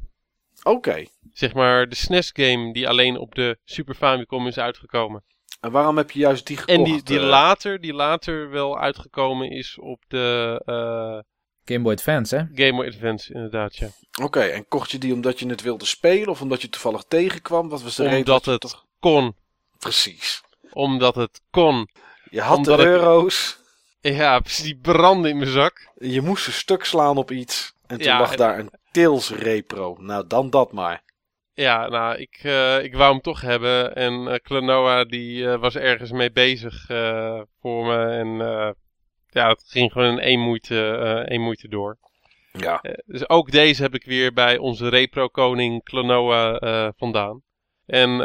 Oké, Zeg maar de SNES game die alleen op de Super Famicom is uitgekomen. En waarom heb je juist die gekocht? En die, die, eh? later, die later wel uitgekomen is op de eh, Game Boy Advance, hè? Game Boy Advance, inderdaad, ja. Oké, en kocht je die omdat je het wilde spelen of omdat je toevallig tegenkwam? Wat was de reden? Omdat dat je het toch- kon. Precies. Omdat het kon. Je had Omdat de ik- euro's. Ja, precies, die brandde in mijn zak. Je moest een stuk slaan op iets. En toen Ja, lag en- daar een Tails Repro. Nou, dan dat maar. Ja, nou, ik, eh, ik wou hem toch hebben. En eh Klonoa die eh, was ergens mee bezig voor me. En ja, het ging gewoon in één moeite, één moeite door. Ja. Dus ook deze heb ik weer bij onze repro-koning Klonoa vandaan. En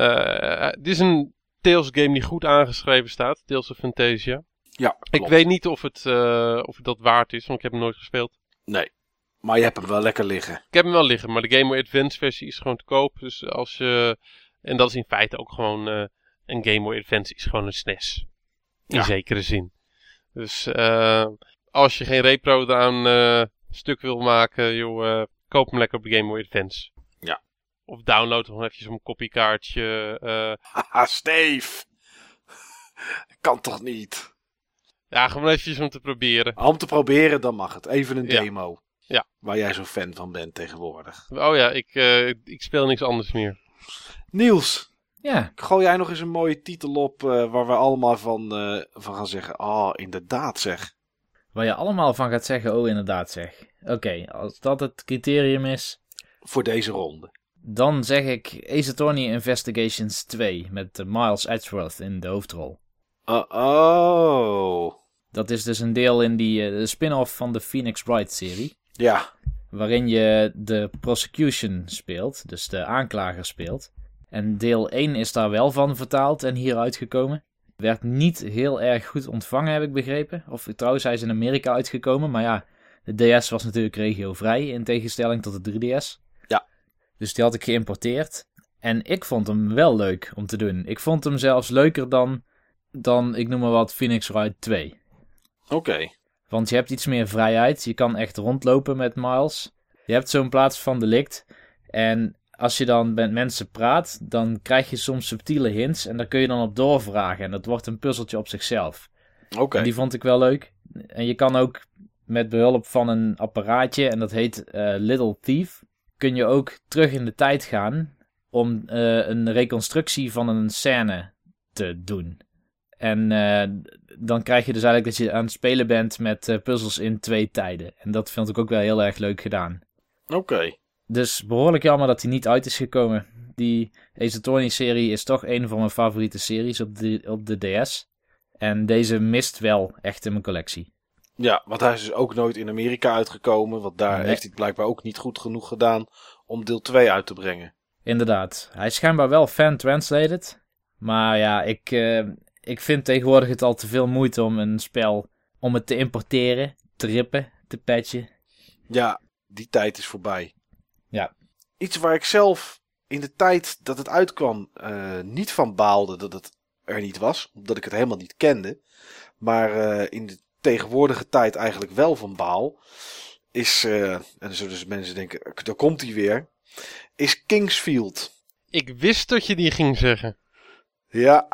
dit is een Tales game die goed aangeschreven staat. Tales of Fantasia. Ja, Ik weet niet of het, of het dat waard is, want ik heb hem nooit gespeeld. Nee. Maar je hebt hem wel lekker liggen. Ik heb hem wel liggen, maar de Game Boy Advance versie is gewoon te koop. Dus als je... En dat is in feite ook gewoon... eh, een Game Boy Advance is gewoon een SNES. In Ja. zekere zin. Dus eh, als je geen repro eraan eh, stuk wil maken, joh, koop hem lekker op de Game Boy Advance. Ja. Of download gewoon eventjes een koppiekaartje. eh Haha, Steve. kan toch niet? ja, gewoon eventjes om te proberen. Om te proberen, dan mag het. Even een Ja. demo. Ja. Waar jij zo fan van bent tegenwoordig. Oh ja, ik, eh, ik speel niks anders meer. Ja, Niels, gooi jij nog eens een mooie titel op eh, waar we allemaal van, eh, van gaan zeggen. Oh, inderdaad zeg. waar je allemaal van gaat zeggen, oh inderdaad zeg. Oké, als dat het criterium is, Voor deze ronde. dan zeg ik Ace Attorney Investigations 2 met Miles Edgeworth in de hoofdrol. Uh oh. Dat is dus een deel in die eh, de spin-off van de Phoenix Wright serie. Ja. Waarin je de prosecution speelt, dus de aanklager speelt. En deel 1 is daar wel van vertaald en hier uitgekomen. Werd niet heel erg goed ontvangen, heb ik begrepen. Of trouwens, hij is in Amerika uitgekomen. Maar ja, de DS was natuurlijk regiovrij in tegenstelling tot de 3DS. Ja. Dus die had ik geïmporteerd. En ik vond hem wel leuk om te doen. Ik vond hem zelfs leuker dan, dan ik noem maar wat, Phoenix Wright 2. Oké. Want je hebt iets meer vrijheid. Je kan echt rondlopen met Miles. Je hebt zo'n plaats van delict. En als je dan met mensen praat, dan krijg je soms subtiele hints. En daar kun je dan op doorvragen. En dat wordt een puzzeltje op zichzelf. Oké. Die vond ik wel leuk. En je kan ook met behulp van een apparaatje, en dat heet eh, Little Thief, kun je ook terug in de tijd gaan om eh, een reconstructie van een scène te doen. En eh, dan krijg je dus eigenlijk dat je aan het spelen bent met eh, puzzels in twee tijden. En dat vond ik ook wel heel erg leuk gedaan. Oké. Dus behoorlijk jammer dat hij niet uit is gekomen. Die Ace Attorney-serie is toch een van mijn favoriete series op de, op de DS. En deze mist wel echt in mijn collectie. Ja, want hij is dus ook nooit in Amerika uitgekomen. Want daar Nee. heeft hij het blijkbaar ook niet goed genoeg gedaan om deel 2 uit te brengen. Inderdaad. Hij is schijnbaar wel fan-translated. Maar ja, ik, eh, ik vind tegenwoordig het al te veel moeite om een spel... om het te importeren, te rippen, te patchen. Ja, die tijd is voorbij. Ja. Iets waar ik zelf in de tijd dat het uitkwam eh, niet van baalde dat het er niet was. Omdat ik het helemaal niet kende. Maar eh, in de tegenwoordige tijd eigenlijk wel van baal. Is, eh, en dan zullen dus mensen denken, daar komt hij weer. Is Kingsfield. Ik wist dat je die ging zeggen. Ja,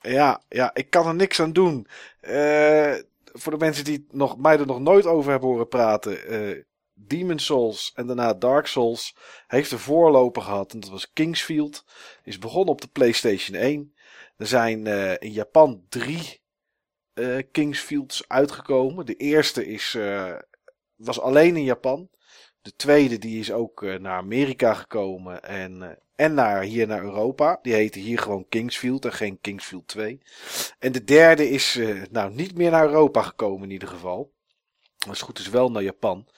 ja, ja, ik kan er niks aan doen. Eh, voor de mensen die nog, mij er nog nooit over hebben horen praten. eh Demon Souls en daarna Dark Souls heeft een voorloper gehad. En dat was Kingsfield. Is begonnen op de PlayStation 1. Er zijn eh, in Japan drie Kingsfields uitgekomen. De eerste is, was alleen in Japan. De tweede die is ook eh, naar Amerika gekomen en, eh, en naar, hier naar Europa. Die heette hier gewoon Kingsfield en geen Kingsfield 2. En de derde is eh, nou niet meer naar Europa gekomen in ieder geval. Als het goed is wel naar Japan.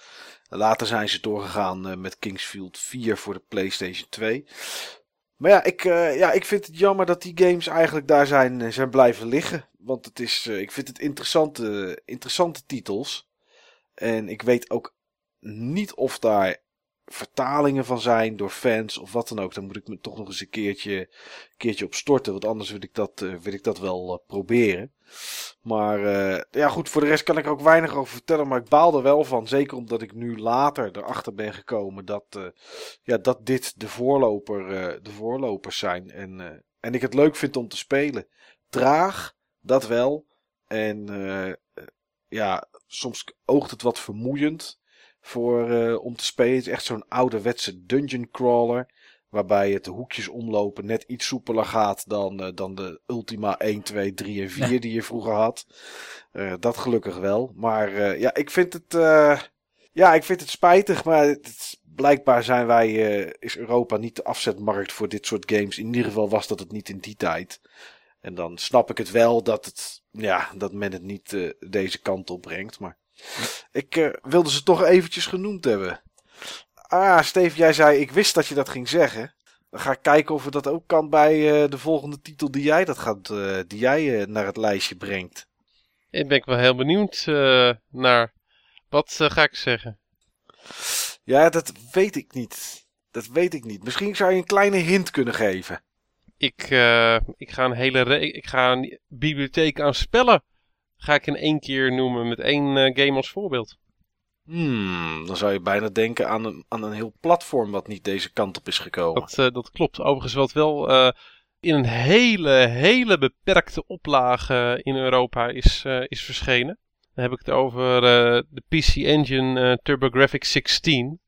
Later zijn ze doorgegaan met Kingsfield 4 voor de PlayStation 2. Maar ja ik, ja, ik vind het jammer dat die games eigenlijk daar zijn, zijn blijven liggen. Want het is, ik vind het interessante, interessante titels. En ik weet ook niet of daar vertalingen van zijn door fans of wat dan ook. Dan moet ik me toch nog eens een keertje, keertje op storten. Want anders wil ik dat, eh, wil ik dat wel eh, proberen. Maar eh, ja, goed, voor de rest kan ik er ook weinig over vertellen. Maar ik baal er wel van. Zeker omdat ik nu later erachter ben gekomen dat, ja, dat dit de, voorloper, de voorlopers zijn. En, en ik het leuk vind om te spelen. Traag, dat wel. En ja, soms oogt het wat vermoeiend voor, eh, om te spelen. Het is echt zo'n ouderwetse dungeon crawler. Waarbij het de hoekjes omlopen net iets soepeler gaat dan, eh, dan de Ultima 1, 2, 3 en 4 die je vroeger had. Eh, dat gelukkig wel. Maar ja, ik vind het. ja, ik vind het spijtig. Maar het, blijkbaar zijn wij. is Europa niet de afzetmarkt voor dit soort games. In ieder geval was dat het niet in die tijd. En dan snap ik het wel dat, het, ja, dat men het niet deze kant op brengt. Maar ik eh, wilde ze toch eventjes genoemd hebben. Ah, Steve, jij zei ik wist dat je dat ging zeggen. Dan ga ik kijken of we dat ook kan bij eh, de volgende titel die jij, dat gaat, eh, die jij naar het lijstje brengt. Ik ben wel heel benieuwd naar. Wat ga ik zeggen? Ja, dat weet ik niet. Dat weet ik niet. Misschien zou je een kleine hint kunnen geven. Ik, ik ga een hele ik ga een bibliotheek aan spellen. Ga ik in één keer noemen met één eh, game als voorbeeld. Hmm, dan zou je bijna denken aan een, aan een heel platform wat niet deze kant op is gekomen. Dat, eh, dat klopt. Overigens wat wel eh, in een hele, hele beperkte oplage in Europa is, is verschenen. Dan heb ik het over de PC Engine TurboGrafx 16.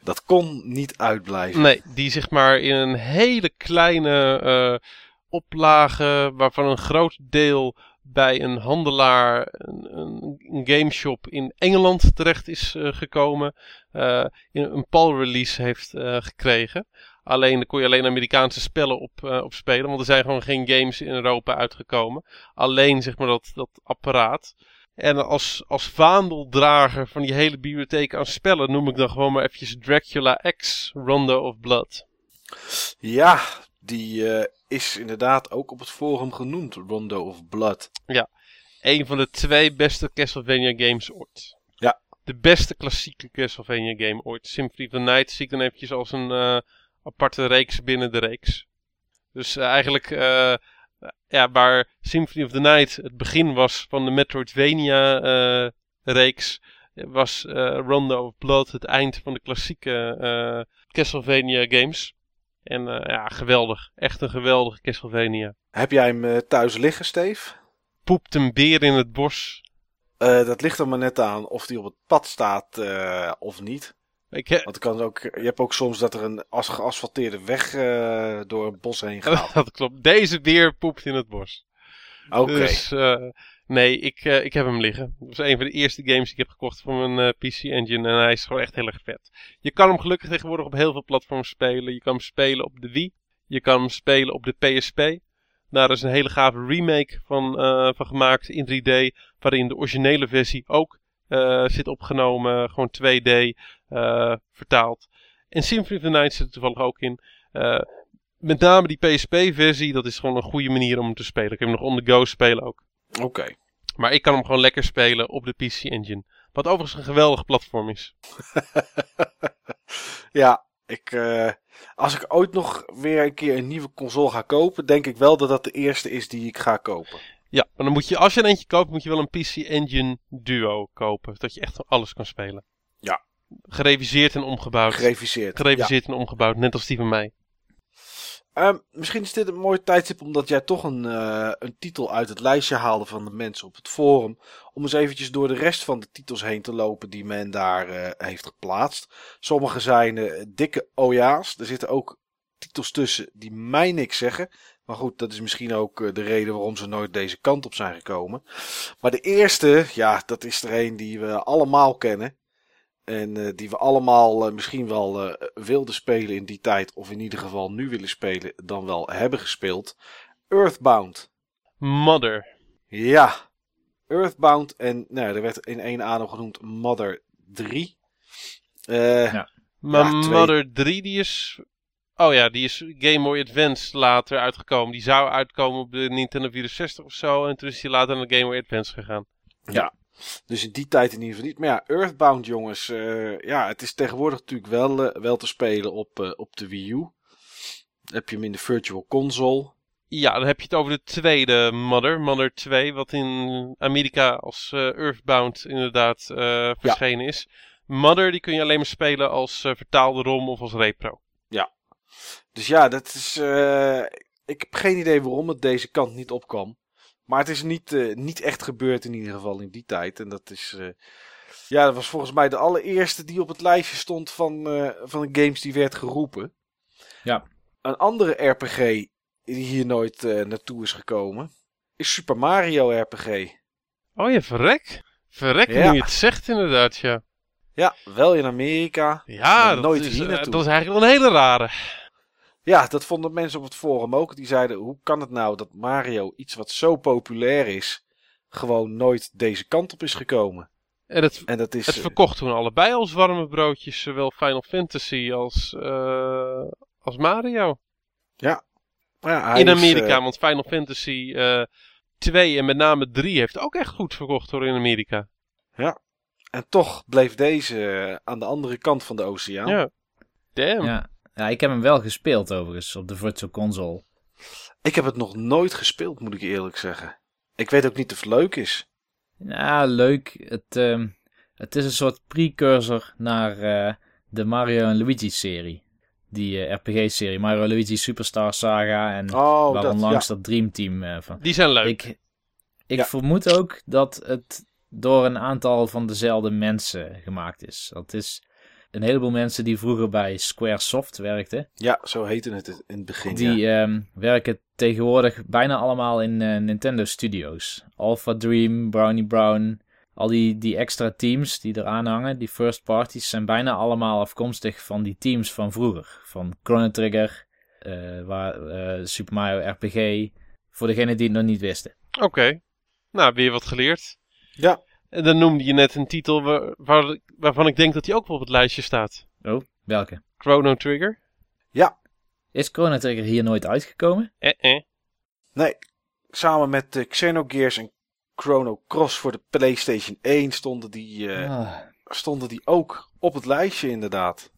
Dat kon niet uitblijven. Nee, die zeg maar in een hele kleine oplage, waarvan een groot deel bij een handelaar, een, een, gameshop in Engeland terecht is eh, gekomen, eh, een PAL-release heeft eh, gekregen. Alleen daar kon je alleen Amerikaanse spellen op, op spelen, want er zijn gewoon geen games in Europa uitgekomen. Alleen zeg maar dat, dat apparaat. En als, als vaandeldrager van die hele bibliotheek aan spellen noem ik dan gewoon maar eventjes Dracula X Rondo of Blood. Ja, die eh, is inderdaad ook op het forum genoemd, Rondo of Blood. Een van de twee beste Castlevania games ooit. Ja. De beste klassieke Castlevania game ooit. Symphony of the Night zie ik dan eventjes als een eh, aparte reeks binnen de reeks. Dus eh, eigenlijk, ja, waar Symphony of the Night het begin was van de Metroidvania reeks, was Rondo of Blood het eind van de klassieke Castlevania games. En eh, ja, geweldig. Echt een geweldige Castlevania. Heb jij hem eh, thuis liggen, Steve? Poept een beer in het bos. Eh, dat ligt er maar net aan of die op het pad staat of niet. Ik, he- Want het kan ook, je hebt ook soms dat er een as geasfalteerde weg door een bos heen gaat. dat klopt. Deze beer poept in het bos. Oké. Dus, eh, Nee, ik, eh, ik heb hem liggen. Dat was een van de eerste games die ik heb gekocht voor mijn eh, PC Engine. En hij is gewoon echt heel erg vet. Je kan hem gelukkig tegenwoordig op heel veel platforms spelen. Je kan hem spelen op de Wii. Je kan hem spelen op de PSP. Daar is een hele gave remake van, eh, van gemaakt in 3D. Waarin de originele versie ook zit opgenomen. Gewoon 2D eh, vertaald. En Symphony of the Night zit er toevallig ook in. Met name die PSP-versie, dat is gewoon een goede manier om hem te spelen. Ik heb hem nog on the go spelen ook. Oké. Maar ik kan hem gewoon lekker spelen op de PC Engine. Wat overigens een geweldig platform is. ja, ik, eh, als ik ooit nog weer een keer een nieuwe console ga kopen, denk ik wel dat dat de eerste is die ik ga kopen. Ja, maar dan moet je, als je er eentje koopt, moet je wel een PC Engine Duo kopen. Dat je echt alles kan spelen. Ja. Gereviseerd en omgebouwd. Gereviseerd. Gereviseerd en omgebouwd, net als die van mij. Ehm, misschien is dit een mooi tijdstip omdat jij toch een, eh, een titel uit het lijstje haalde van de mensen op het forum. Om eens eventjes door de rest van de titels heen te lopen die men daar eh, heeft geplaatst. Sommige zijn eh, dikke oja's. Er zitten ook titels tussen die mij niks zeggen. Maar goed, dat is misschien ook de reden waarom ze nooit deze kant op zijn gekomen. Maar de eerste, ja, dat is er een die we allemaal kennen. En eh, die we allemaal eh, misschien wel eh, wilden spelen in die tijd. Of in ieder geval nu willen spelen, dan wel hebben gespeeld. Earthbound. Mother. Ja, Earthbound. En nou, er werd in één adem genoemd Mother 3. Eh, Ja. Maar Ja. Mother 3, die is... Oh ja, die is Game Boy Advance later uitgekomen. Die zou uitkomen op de Nintendo 64 of zo. En toen is die later naar de Game Boy Advance gegaan. Dus in die tijd in ieder geval niet. Maar ja, Earthbound jongens. eh, ja, het is tegenwoordig natuurlijk wel, eh, wel te spelen op, eh, op de Wii U. Dan heb je hem in de Virtual Console. Ja, dan heb je het over de tweede Mother. Mother 2, wat in Amerika als Earthbound inderdaad verschenen is. Mother, die kun je alleen maar spelen als vertaalde ROM of als repro. Dus ja, dat is. ik heb geen idee waarom het deze kant niet opkwam. Maar het is niet, eh, niet echt gebeurd in ieder geval in die tijd. En dat is. eh, ja, dat was volgens mij de allereerste die op het lijstje stond van, eh, van de games die werd geroepen. Ja. Een andere RPG die hier nooit naartoe is gekomen. Is Super Mario RPG. Oh ja, verrek. Verrek, Ja. nu je het zegt inderdaad, ja. Ja, wel in Amerika. Ja, dat, nooit is, hier naartoe. dat is eigenlijk wel een hele rare. Ja, dat vonden mensen op het forum ook. Die zeiden: hoe kan het nou dat Mario, iets wat zo populair is, gewoon nooit deze kant op is gekomen? En het, En dat is. het eh, verkocht toen allebei als warme broodjes, zowel Final Fantasy als, eh, als Mario. ja, hij in is, Amerika, eh, want Final Fantasy eh 2 en met name 3 heeft ook echt goed verkocht hoor in Amerika. en toch bleef deze aan de andere kant van de oceaan. Ja. Damn. Ja. Ja, ik heb hem wel gespeeld overigens op de Virtual Console. Ik heb het nog nooit gespeeld, moet ik eerlijk zeggen. Ik weet ook niet of het leuk is. Ja, leuk. Het, ehm, het is een soort precursor naar eh, de Mario en Luigi serie. Die eh, RPG-serie, Mario Luigi Superstar Saga en Oh, waar dat, onlangs ja. dat Dream Team eh, van. Die zijn leuk. Ik, ik Ja. vermoed ook dat het door een aantal van dezelfde mensen gemaakt is. Dat is een heleboel mensen die vroeger bij Squaresoft werkten. Ja, zo heette het in het begin. Die ja. ehm, werken tegenwoordig bijna allemaal in eh, Nintendo Studios. Alpha Dream, Brownie Brown, al die, die extra teams die eraan hangen, die first parties, zijn bijna allemaal afkomstig van die teams van vroeger. Van Chrono Trigger, eh, waar, eh, Super Mario RPG, voor degenen die het nog niet wisten. Oké. Nou, weer wat geleerd. Ja. En dan noemde je net een titel waar, waar- waarvan ik denk dat die ook wel op het lijstje staat. Oh, welke? Chrono Trigger. Is Chrono Trigger hier nooit uitgekomen? Eh eh. Nee, samen met eh, Xenogears en Chrono Cross voor de PlayStation 1 stonden die, eh, Ah, stonden die ook op het lijstje inderdaad.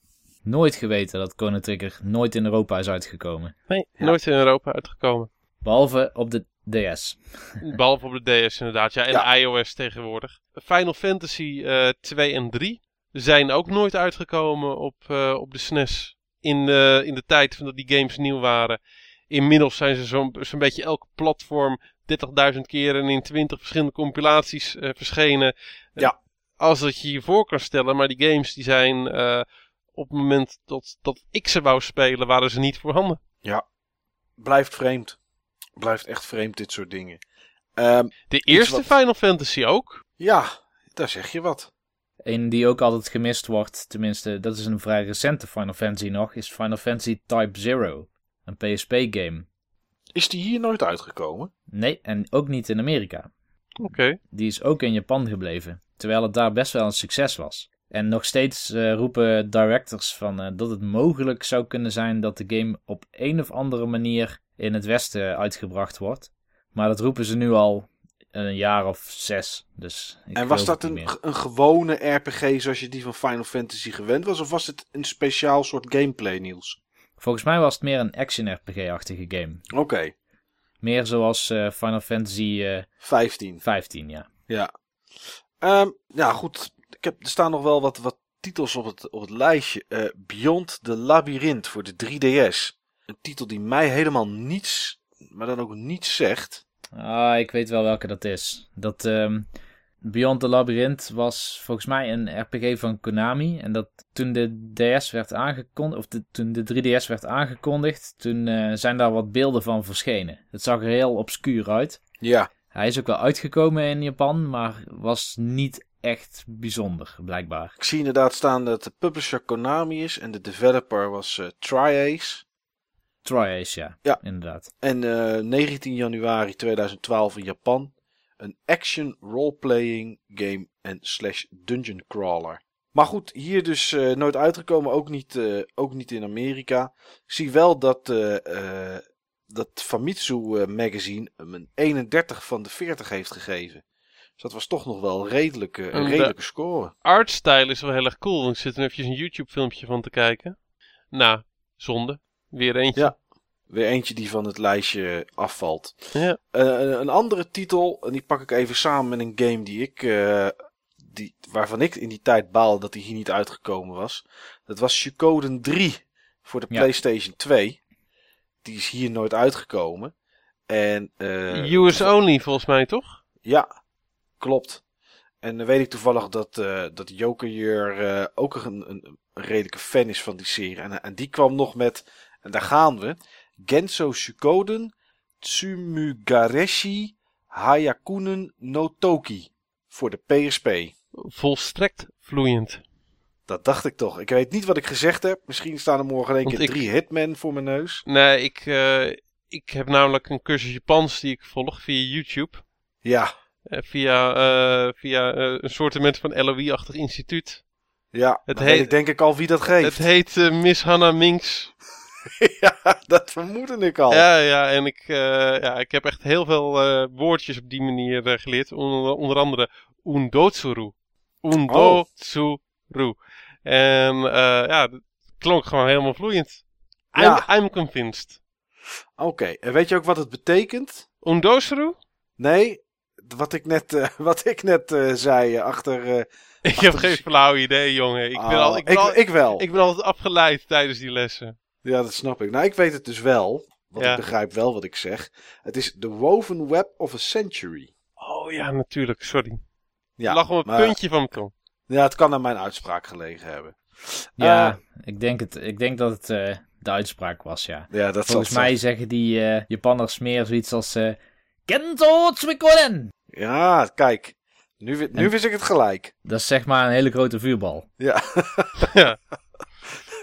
nooit geweten dat Chrono Trigger nooit in Europa is uitgekomen. Nee, Ja. nooit in Europa uitgekomen. Behalve op de DS. Behalve op de DS inderdaad. Ja, en Ja. iOS tegenwoordig. Final Fantasy eh 2 en 3 zijn ook nooit uitgekomen op, eh, op de SNES. In, de in de tijd dat die games nieuw waren. Inmiddels zijn ze zo'n zo'n beetje elke platform 30.000 keer en in 20 verschillende compilaties eh, verschenen. Ja. Als dat je je voor kan stellen. Maar die games die zijn eh, op het moment dat, dat ik ze wou spelen, waren ze niet voorhanden. Blijft vreemd. Blijft echt vreemd dit soort dingen. Ehm, De eerste wat- Final Fantasy ook. ja, daar zeg je wat. Een die ook altijd gemist wordt, tenminste, dat is een vrij recente Final Fantasy nog, is Final Fantasy Type Zero. Een PSP-game. Is die hier nooit uitgekomen? Nee, en ook niet in Amerika. Oké. Die is ook in Japan gebleven, terwijl het daar best wel een succes was. En nog steeds eh, roepen directors van eh, dat het mogelijk zou kunnen zijn dat de game op een of andere manier in het Westen uitgebracht wordt. Maar dat roepen ze nu al een jaar of zes. Dus ik en was dat een, een gewone RPG zoals je die van Final Fantasy gewend was? Of was het een speciaal soort gameplay, Niels? Volgens mij was het meer een action-RPG-achtige game. Oké, Meer zoals eh, Final Fantasy eh 15. 15, ja. Ja. Ehm, ja, goed. Ik heb, er staan nog wel wat, wat titels op het, op het lijstje. Eh, Beyond the Labyrinth voor de 3DS. Een titel die mij helemaal niets, maar dan ook niets zegt. Ah, ik weet wel welke dat is. Dat ehm, Beyond the Labyrinth was volgens mij een RPG van Konami. En dat toen de DS werd aangekondigd, of de, toen de 3DS werd aangekondigd, toen eh, zijn daar wat beelden van verschenen. Het zag er heel obscuur uit. Ja, Hij is ook wel uitgekomen in Japan, maar was niet echt bijzonder, blijkbaar. ik zie inderdaad staan dat de publisher Konami is en de developer was eh Tri-Ace. Tri-Ace, ja. Ja. Inderdaad. En eh, 19 januari 2012 in Japan. Een action role-playing game en slash dungeon crawler. Maar goed, hier dus eh, nooit uitgekomen, ook niet, eh, ook niet in Amerika. Ik zie wel dat, eh, eh, dat Famitsu eh, magazine hem een 31 van de 40 heeft gegeven. Dus dat was toch nog wel een redelijke, En een de- redelijke score. Artstyle is wel heel erg cool. Ik zit er even een YouTube filmpje van te kijken. Nou, zonde. Weer eentje. Ja. Weer eentje die van het lijstje afvalt. Ja. Eh, een andere titel, en die pak ik even samen met een game die ik, eh, die, waarvan ik in die tijd baalde dat die hier niet uitgekomen was. Dat was Suikoden 3 voor de Ja. PlayStation 2. Die is hier nooit uitgekomen. En, eh, US only volgens mij, toch? ja, klopt. En dan weet ik toevallig dat, eh dat Joker hier eh, ook een, een, een redelijke fan is van die serie. En, en die kwam nog met, en daar gaan we, Genso Suikoden Tsumugareshi Hayakunen no Toki voor de PSP. Volstrekt vloeiend. Dat dacht ik toch. Ik weet niet wat ik gezegd heb. Misschien staan er morgen Want keer ik- drie Hitmen voor mijn neus. Nee, ik, eh, ik heb namelijk een cursus Japans die ik volg via YouTube. Ja, Eh, via eh, via een soortement van LOE-achtig instituut. ja. Het heet- ik denk ik al wie dat geeft. Het heet Miss Hanna Minks. ja, dat vermoedde ik al. Ja, ja, en ik, eh, ja, ik heb echt heel veel eh, woordjes op die manier eh, geleerd. Onder, onder andere Undotsuru. Undotsuru. En eh, ja, dat klonk gewoon helemaal vloeiend. I'm, Ja. I'm convinced. Oké, en weet je ook wat het betekent? Undotsuru? Nee, wat ik net, wat ik net zei achter... Ik heb geen flauw idee, jongen. Ik ben, oh, al, ik, ben al- ik wel. ik ben altijd afgeleid tijdens die lessen. Ja, dat snap ik. Nou, ik weet het dus wel. Want Ja. ik begrijp wel wat ik zeg. Het is The Woven Web of a Century. Oh ja, natuurlijk. Sorry. Ja, Het lag op een maar- puntje van mijn tong. Ja, het kan aan mijn uitspraak gelegen hebben. Ja, Eh, ik, denk het, ik denk dat het eh, de uitspraak was, ja. Ja, dat Volgens mij zeggen die eh, Japanners meer zoiets als... eh Kento Tsuikoden! Ja, kijk. Nu, nu En- wist ik het gelijk. Dat is zeg maar een hele grote vuurbal. Ja.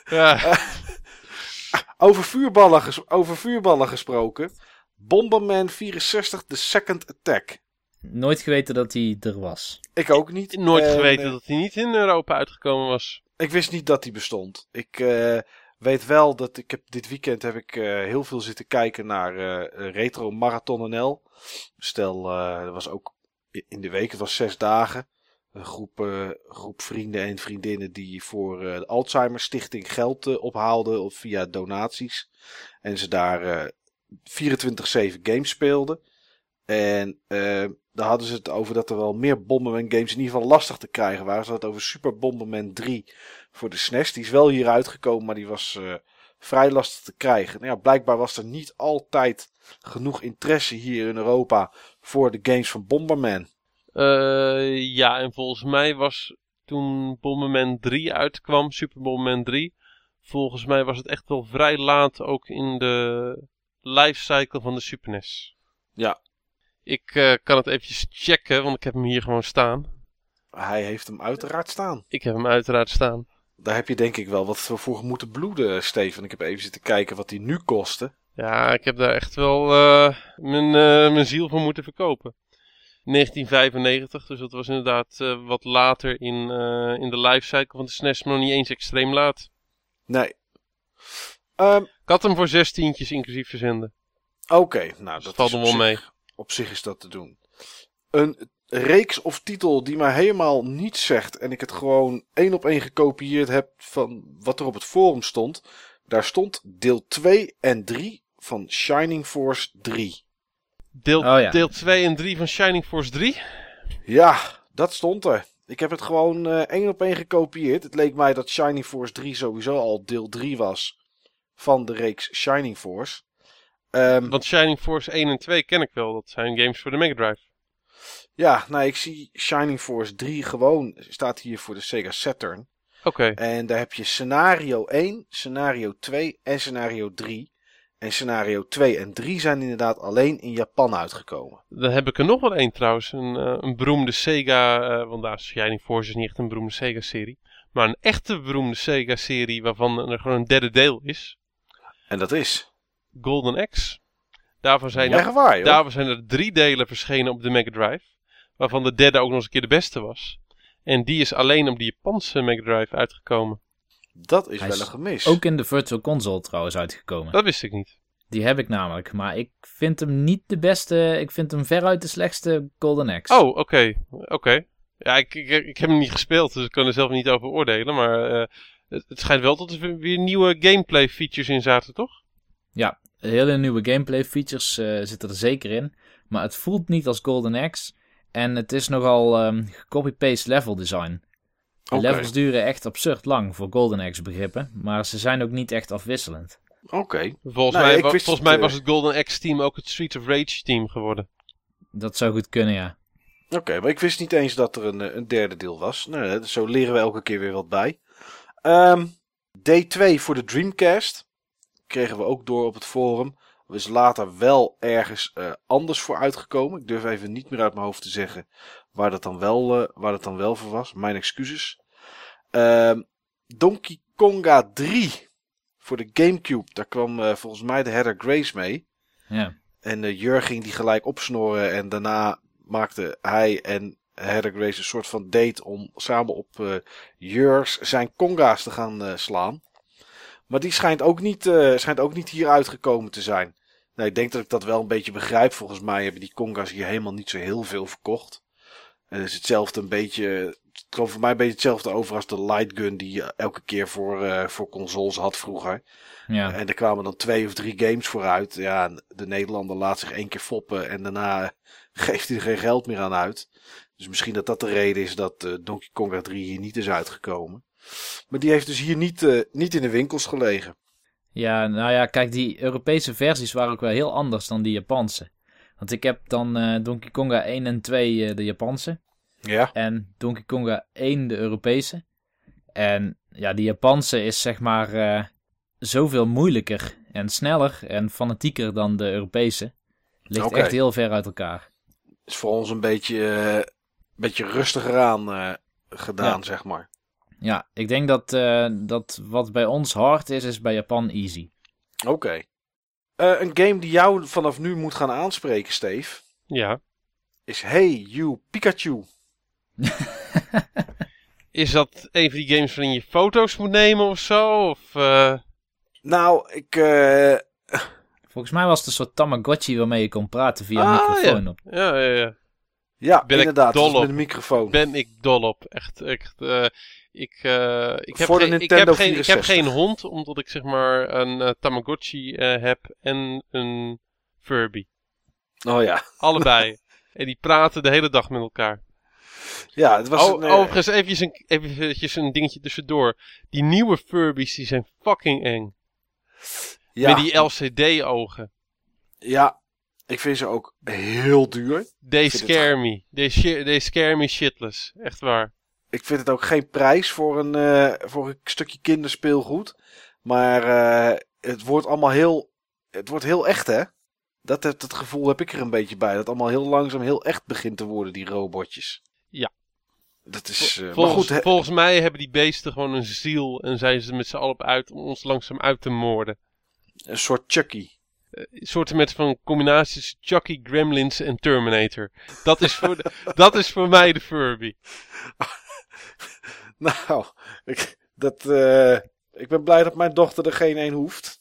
Ja, Over vuurballen, ges- over vuurballen gesproken. Bomberman 64, The Second Attack. Nooit geweten dat hij er was. Ik ook niet. nooit En, geweten eh, dat hij niet in Europa uitgekomen was. Ik wist niet dat die bestond. Ik eh, weet wel dat ik heb dit weekend heb ik eh, heel veel zitten kijken naar eh, Retro Marathon NL. Stel, eh dat was ook in de week, het was zes dagen. Een groep, eh, groep vrienden en vriendinnen die voor eh, de Alzheimer Stichting geld eh, ophaalden of via donaties. En ze daar eh 24-7 games speelden. En daar hadden ze het over dat er wel meer Bomberman games in ieder geval lastig te krijgen waren. Ze hadden het over Super Bomberman 3 voor de SNES. Die is wel hier uitgekomen, maar die was vrij lastig te krijgen. Nou ja, blijkbaar was er niet altijd genoeg interesse hier in Europa voor de games van Bomberman. Eh, ja, en volgens mij was toen Bomberman 3 uitkwam, Super Bomberman 3, volgens mij was het echt wel vrij laat ook in de lifecycle van de Super NES. Ja. Ik eh, kan het eventjes checken, want ik heb hem hier gewoon staan. Hij heeft hem uiteraard staan. Ik heb hem uiteraard staan. Daar heb je denk ik wel wat voor moeten bloeden, Steven. Ik heb even zitten kijken wat die nu kostte. Ja, ik heb daar echt wel eh, mijn, mijn ziel voor moeten verkopen. 1995, dus dat was inderdaad eh, wat later in, eh, in de lifecycle van de SNES, maar nog niet eens extreem laat. Nee. Ehm, Ik had hem voor zestientjes inclusief verzenden. Oké, nou dat valt hem wel mee. Op zich is dat te doen. Een reeks of titel die mij helemaal niets zegt en ik het gewoon één op één gekopieerd heb van wat er op het forum stond. Daar stond deel 2 en 3 van Shining Force 3. Deel, Oh ja. deel 2 en 3 van Shining Force 3. Ja, dat stond er. Ik heb het gewoon eh, één op één gekopieerd. Het leek mij dat Shining Force 3 sowieso al deel 3 was van de reeks Shining Force. Ehm, Want Shining Force 1 en 2 ken ik wel. Dat zijn games voor de Mega Drive. ja, nou ik zie Shining Force 3 gewoon, staat hier voor de Sega Saturn. Oké. En daar heb je scenario 1, scenario 2 en scenario 3. En scenario 2 en 3 zijn inderdaad alleen in Japan uitgekomen. Dan heb ik er nog wel één trouwens. Een, eh, een beroemde Sega. eh, want daar is Shining Force is niet echt een beroemde Sega-serie. Maar een echte beroemde Sega-serie waarvan er gewoon een derde deel is. En dat is. Golden Axe. Daarvan zijn, waar, daarvan zijn er drie delen verschenen op de Mega Drive. Waarvan de derde ook nog eens een keer de beste was. En die is alleen op de Japanse Mega Drive uitgekomen. Dat is Hij wel een gemis. Ook in de Virtual Console trouwens uitgekomen. Dat wist ik niet. Die heb ik namelijk. Maar ik vind hem niet de beste. Ik vind hem veruit de slechtste Golden Axe. Oh, oké. Oké. Ja, ik, ik, ik heb hem niet gespeeld, dus ik kan er zelf niet over oordelen. Maar eh, het, het schijnt wel dat er weer nieuwe gameplay features in zaten, toch? Ja, hele nieuwe gameplay features eh, zitten er zeker in. Maar het voelt niet als Golden Axe. En het is nogal ehm copy-paste level design. De levels duren echt absurd lang voor Golden Axe begrippen. Maar ze zijn ook niet echt afwisselend. Oké. Volgens Nou, mij, wa- volgens het, mij eh, was het Golden Axe team ook het Street of Rage team geworden. Dat zou goed kunnen, ja. Oké, maar ik wist niet eens dat er een, eh, een derde deel was. Nou, hè, zo leren we elke keer weer wat bij. Ehm D2 voor de Dreamcast. Kregen we ook door op het forum. Er is later wel ergens eh, anders voor uitgekomen. Ik durf even niet meer uit mijn hoofd te zeggen waar dat dan wel, eh, waar dat dan wel voor was. Mijn excuses. Ehm, Donkey Konga 3 voor de Gamecube. Daar kwam eh, volgens mij de Heather Grace mee. ja. En uh, Jur ging die gelijk opsnoren. En daarna maakte hij en Heather Grace een soort van date om samen op Jurs zijn conga's te gaan slaan. Maar die schijnt ook, niet, schijnt ook niet hier uitgekomen te zijn. Nou, ik denk dat ik dat wel een beetje begrijp. Volgens mij hebben die conga's hier helemaal niet zo heel veel verkocht. En het is hetzelfde een beetje. Het kwam voor mij een beetje hetzelfde over als de light gun die je elke keer voor, uh, voor consoles had vroeger. Ja. En er kwamen dan twee of drie games vooruit. Ja, de Nederlander laat zich één keer foppen en daarna geeft hij er geen geld meer aan uit. Dus misschien dat dat de reden is dat uh, Donkey Kong 3 hier niet is uitgekomen. Maar die heeft dus hier niet, uh, niet in de winkels gelegen. Ja, nou ja, kijk, die Europese versies waren ook wel heel anders dan die Japanse. Want ik heb dan uh, Donkey Konga 1 en 2 de Japanse. Ja. En Donkey Konga 1 de Europese. En ja, die Japanse is zeg maar uh, zoveel moeilijker en sneller en fanatieker dan de Europese. Ligt okay. echt heel ver uit elkaar. Is voor ons een beetje, uh, beetje rustiger aan uh, gedaan, ja. zeg maar. Ja, ik denk dat, dat wat bij ons hard is, is bij Japan easy. Oké. Okay. Uh, een game die jou vanaf nu moet gaan aanspreken, Steve. Ja. Is Hey You Pikachu. is dat een van die games waarin je foto's moet nemen of zo? Of, uh... Nou, ik. Uh... Volgens mij was het een soort Tamagotchi waarmee je kon praten via ah, microfoon ja. op. Ja, ja, ja. Ja, ben inderdaad. Ik dol met een microfoon. Ben ik dol op. Echt. echt uh, ik, uh, ik, heb geen, ik, heb geen, ik heb 64. geen hond, omdat ik zeg maar een uh, Tamagotchi heb en een Furby. Oh ja. Allebei. en die praten de hele dag met elkaar. Ja, het was oh, een. Overigens, eventjes een, eventjes een dingetje tussendoor. Die nieuwe Furbies, die zijn fucking eng. Ja. Met die LCD-ogen. Ja, ik vind ze ook heel duur. They scare me. They, they scare me shitless. Echt waar. Ik vind het ook geen prijs voor een, uh, voor een stukje kinderspeelgoed. Maar uh, het wordt allemaal heel... Het wordt heel echt, hè? Dat, dat, dat gevoel heb ik er een beetje bij. Dat allemaal heel langzaam heel echt begint te worden, die robotjes. Ja. Dat is... eh, maar volgens, goed, volgens mij hebben die beesten gewoon een ziel en zijn ze met z'n allen op uit om ons langzaam uit te moorden. een soort Chucky. Een soort met van combinaties Chucky, Gremlins en Terminator. Dat is voor, de- dat is voor mij de Furby. Nou, ik, dat, eh, ik ben blij dat mijn dochter er geen een hoeft.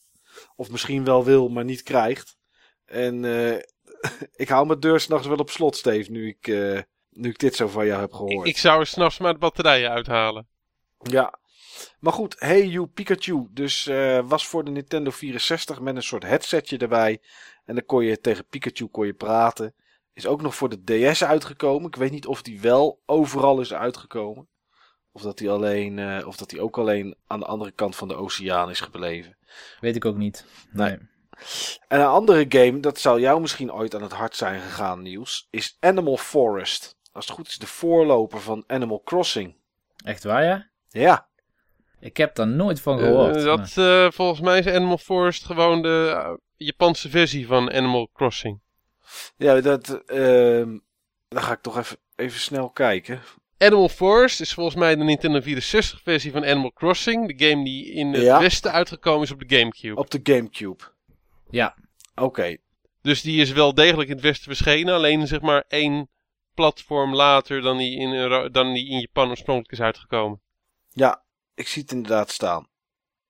Of misschien wel wil, maar niet krijgt. En eh, ik hou mijn deur s'nachts wel op slot, Steve, nu ik, eh, nu ik dit zo van jou heb gehoord. ik zou er s'nachts maar de batterijen uithalen. Ja. Maar goed, Hey You Pikachu. Dus was voor de Nintendo 64 met een soort headsetje erbij. En dan kon je tegen Pikachu kon je praten. Is ook nog voor de DS uitgekomen. Ik weet niet of die wel overal is uitgekomen. Of dat die, alleen, eh, of dat die ook alleen aan de andere kant van de oceaan is gebleven. Weet ik ook niet. Nee. En een andere game, dat zou jou misschien ooit aan het hart zijn gegaan, Niels, is Animal Forest. Als het goed is, de voorloper van Animal Crossing. Echt waar, ja? Ja, Ik heb daar nooit van gehoord. Eh, maar- dat, eh, volgens mij is Animal Forest gewoon de Japanse versie van Animal Crossing. Ja dat, ehm dan ga ik toch even, even snel kijken. Animal Forest is volgens mij de Nintendo 64 versie van Animal Crossing. De game die in het Ja. westen uitgekomen is op de Gamecube. Op de Gamecube. Ja, Oké, Dus die is wel degelijk in het westen verschenen. Alleen zeg maar één platform later dan die in, Euro- dan die in Japan oorspronkelijk is uitgekomen. ja, ik zie het inderdaad staan.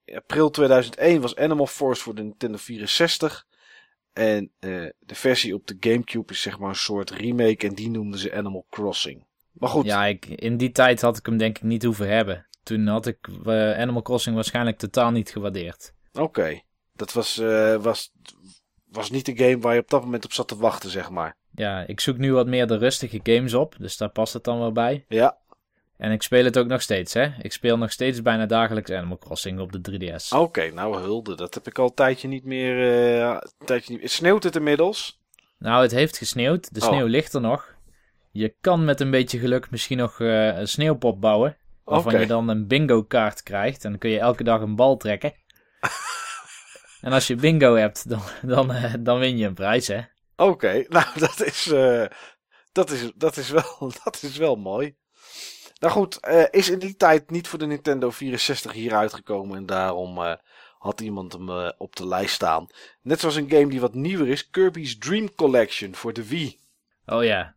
In april 2001 was Animal Force voor de Nintendo 64. En eh, de versie op de Gamecube is zeg maar een soort remake en die noemden ze Animal Crossing. Maar goed, ja ik, in die tijd had ik hem denk ik niet hoeven hebben. Toen had ik eh, Animal Crossing waarschijnlijk totaal niet gewaardeerd. oké. Dat was, eh, was, was niet de game waar je op dat moment op zat te wachten, zeg maar. Ja, ik zoek nu wat meer de rustige games op, dus daar past het dan wel bij. Ja, En ik speel het ook nog steeds, hè. Ik speel nog steeds bijna dagelijks Animal Crossing op de 3DS. oké, nou hulde. Dat heb ik al een tijdje niet meer. een tijdje niet... Sneeuwt het inmiddels? Nou, het heeft gesneeuwd. De Oh. sneeuw ligt er nog. Je kan met een beetje geluk misschien nog eh, een sneeuwpop bouwen. Waarvan je dan een bingo kaart krijgt. En dan kun je elke dag een bal trekken. en als je bingo hebt, dan, dan, eh, dan win je een prijs, hè. Oké, nou dat is, dat, is, dat, is wel, dat is wel mooi. Nou goed, eh, is in die tijd niet voor de Nintendo 64 hier uitgekomen en daarom eh, had iemand hem eh, op de lijst staan. Net zoals een game die wat nieuwer is, Kirby's Dream Collection voor de Wii. Oh ja.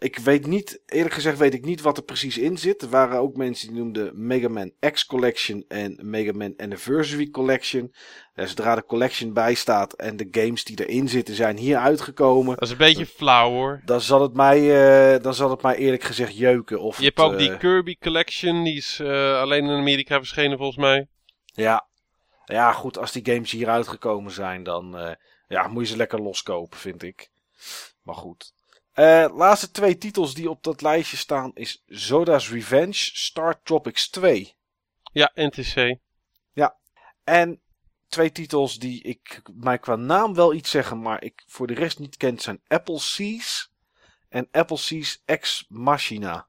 Ik weet niet, eerlijk gezegd weet ik niet wat er precies in zit. Er waren ook mensen die noemden Mega Man X Collection en Mega Man Anniversary Collection. Eh, zodra de collection bij staat en de games die erin zitten zijn hier uitgekomen, Dat is een beetje flauw hoor. dan zal het mij, eh, dan zal het mij eerlijk gezegd jeuken. Of Je hebt ook die eh, Kirby Collection, die is alleen in Amerika verschenen volgens mij. ja. ja, goed, als die games hier uitgekomen zijn, dan ja, moet je ze lekker loskopen, vind ik. Maar goed. Eh, laatste twee titels die op dat lijstje staan is Zoda's Revenge, Star Tropics 2. Ja, NTC. En twee titels die ik mij qua naam wel iets zeggen, maar ik voor de rest niet kent, zijn Apple Seas en Apple Seas Ex Machina.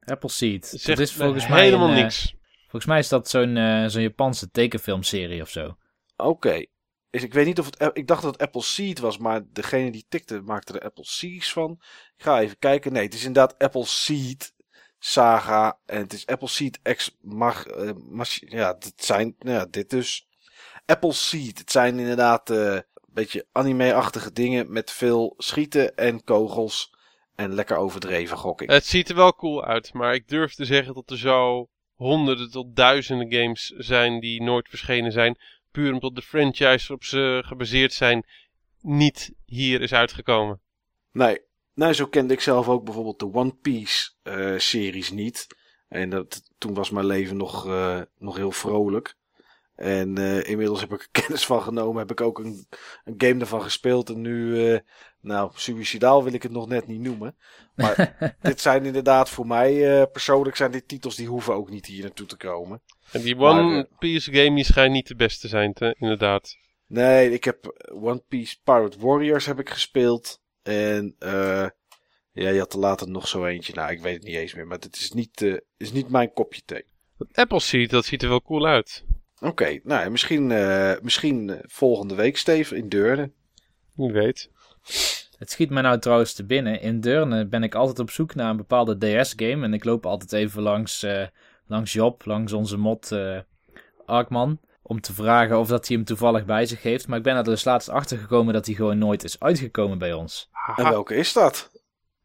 Appleseed. Zegt Dat is volgens mij helemaal een, eh, niks. Volgens mij is dat zo'n eh, zo'n Japanse tekenfilmserie of zo. Oké. Dus ik weet niet of het. Ik dacht dat het Apple Seed was, maar degene die tikte maakte er Apple Seas van. Ik ga even kijken. Nee, het is inderdaad Apple Seed Saga. En het is Apple Seed X Mag. Mach- ja, dit zijn. Nou ja, dit dus. Apple Seed. Het zijn inderdaad eh, een beetje anime-achtige dingen met veel schieten en kogels. En lekker overdreven, gok ik. Het ziet er wel cool uit, maar ik durf te zeggen dat er zo honderden tot duizenden games zijn die nooit verschenen zijn. Puur omdat de franchise waarop ze gebaseerd zijn niet hier is uitgekomen. Nee. Nou, zo kende ik zelf ook bijvoorbeeld de One Piece eh, series niet. En dat, toen was mijn leven nog, eh, nog heel vrolijk. En eh, inmiddels heb ik er kennis van genomen. Heb ik ook een, een game ervan gespeeld. En nu, eh, nou, suicidaal wil ik het nog net niet noemen. Maar dit zijn inderdaad voor mij eh, persoonlijk zijn dit titels die hoeven ook niet hier naartoe te komen. En die One eh, Piece game die schijnt niet de beste te zijn, te, inderdaad. Nee, ik heb One Piece Pirate Warriors heb ik gespeeld. En eh, ja, je had er later nog zo eentje. Nou, ik weet het niet eens meer. Maar het is niet, eh, is niet mijn kopje thee. Dat Apple Seed, dat ziet er wel cool uit. Oké, nou ja, misschien, eh, misschien volgende week, Steven, in Deurne. Wie weet. Het schiet me nou trouwens te binnen. In Deurne ben ik altijd op zoek naar een bepaalde DS-game. En ik loop altijd even langs, eh, langs Job, langs onze mod eh Arkman. Om te vragen of dat hij hem toevallig bij zich heeft. Maar ik ben er dus laatst achter gekomen dat hij gewoon nooit is uitgekomen bij ons. En welke is dat?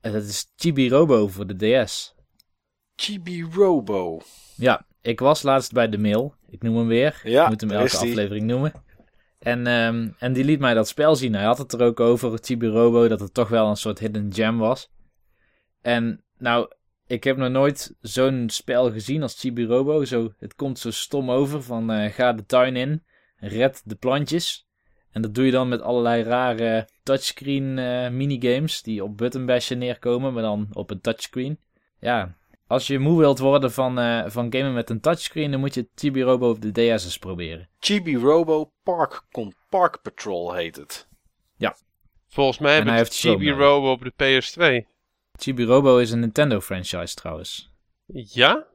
En dat is Chibi Robo voor de DS. Chibi Robo. Ja, ik was laatst bij de mail. Ik noem hem weer. Ja, ik moet hem elke aflevering noemen. En, ehm, en die liet mij dat spel zien. Hij had het er ook over, Chibi Robo, dat het toch wel een soort hidden gem was. En nou, ik heb nog nooit zo'n spel gezien als Chibi Robo. Zo, het komt zo stom over van eh, ga de tuin in, red de plantjes. En dat doe je dan met allerlei rare touchscreen eh, minigames die op button bashen neerkomen, maar dan op een touchscreen. Ja, als je moe wilt worden van, eh, van gamen met een touchscreen, dan moet je Chibi Robo op de DS eens proberen. Chibi Robo Park, Park Patrol heet het. Volgens mij En heeft Chrome Chibi nodig. Robo op de PS2. Chibi Robo is een Nintendo franchise trouwens. Ja?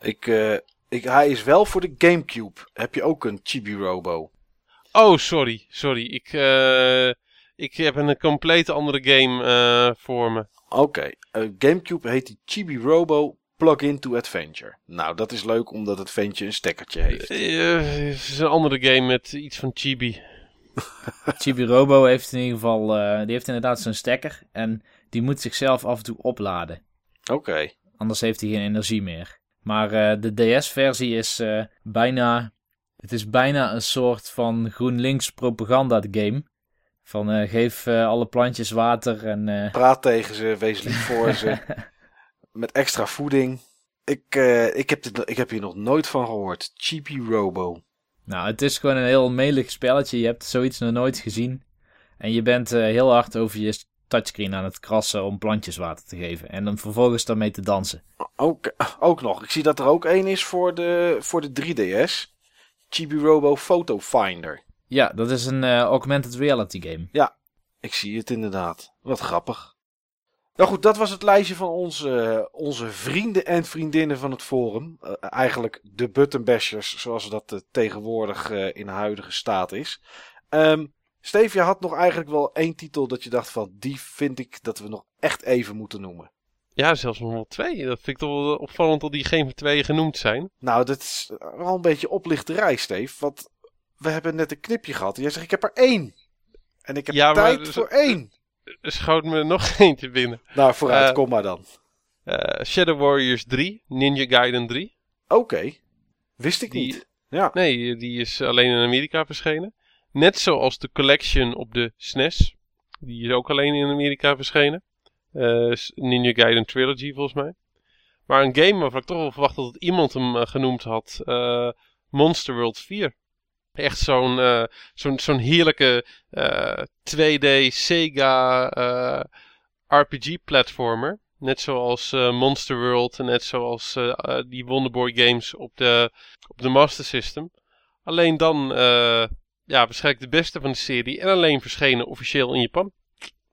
Ik, eh, ik, hij is wel voor de Gamecube. Heb je ook een Chibi Robo? Oh, sorry. Sorry. Ik, eh, ik heb een compleet andere game eh, voor me. Oké, Gamecube heet die Chibi Robo Plug-in to Adventure. Nou, dat is leuk omdat het ventje een stekkertje heeft. Het is een andere game met iets van Chibi. Chibi Robo heeft in ieder geval, eh, die heeft inderdaad zo'n stekker en die moet zichzelf af en toe opladen. Oké, Anders heeft hij geen energie meer. Maar eh, de DS-versie is eh, bijna, het is bijna een soort van GroenLinks propaganda game. Van eh, geef alle plantjes water en praat tegen ze, wees lief voor ze. Met extra voeding. Ik, ik, heb dit, ik heb hier nog nooit van gehoord. Chibi Robo. Nou, het is gewoon een heel melig spelletje. Je hebt zoiets nog nooit gezien. En je bent heel hard over je touchscreen aan het krassen om plantjes water te geven. En dan vervolgens daarmee te dansen. Ook, ook nog. Ik zie dat er ook één is voor de, voor de 3DS. Chibi Robo Photo Finder. Ja, dat is een eh, augmented reality game. Ik zie het inderdaad. Wat grappig. Nou goed, dat was het lijstje van onze, onze vrienden en vriendinnen van het forum. Eh, eigenlijk de buttonbashers, zoals dat eh, tegenwoordig in huidige staat is. Ehm Steve, je had nog eigenlijk wel één titel dat je dacht van... die vind ik dat we nog echt even moeten noemen. Ja, zelfs nog wel twee. Dat vind ik toch wel opvallend dat die geen twee genoemd zijn. Nou, dat is wel een beetje oplichterij, Steve. Want we hebben net een knipje gehad. En jij zegt, ik heb er één. En ik heb Ja, maar tijd dus- voor één. Er schoot me nog eentje binnen. Nou, vooruit, Eh, kom maar dan. Eh, Shadow Warriors 3, Ninja Gaiden 3. Oké. Wist ik Die- niet. Ja. Nee, die is alleen in Amerika verschenen. Net zoals de collection op de SNES. Die is ook alleen in Amerika verschenen. Eh, Ninja Gaiden Trilogy volgens mij. Maar een game waarvan ik toch wel verwacht dat iemand hem eh, genoemd had. eh, Monster World 4. Echt zo'n zo'n zo'n heerlijke eh, 2D Sega RPG-platformer. Net zoals Monster World en net zoals die Wonderboy games op de, op de Master System. Alleen dan ja, waarschijnlijk de beste van de serie en alleen verschenen officieel in Japan.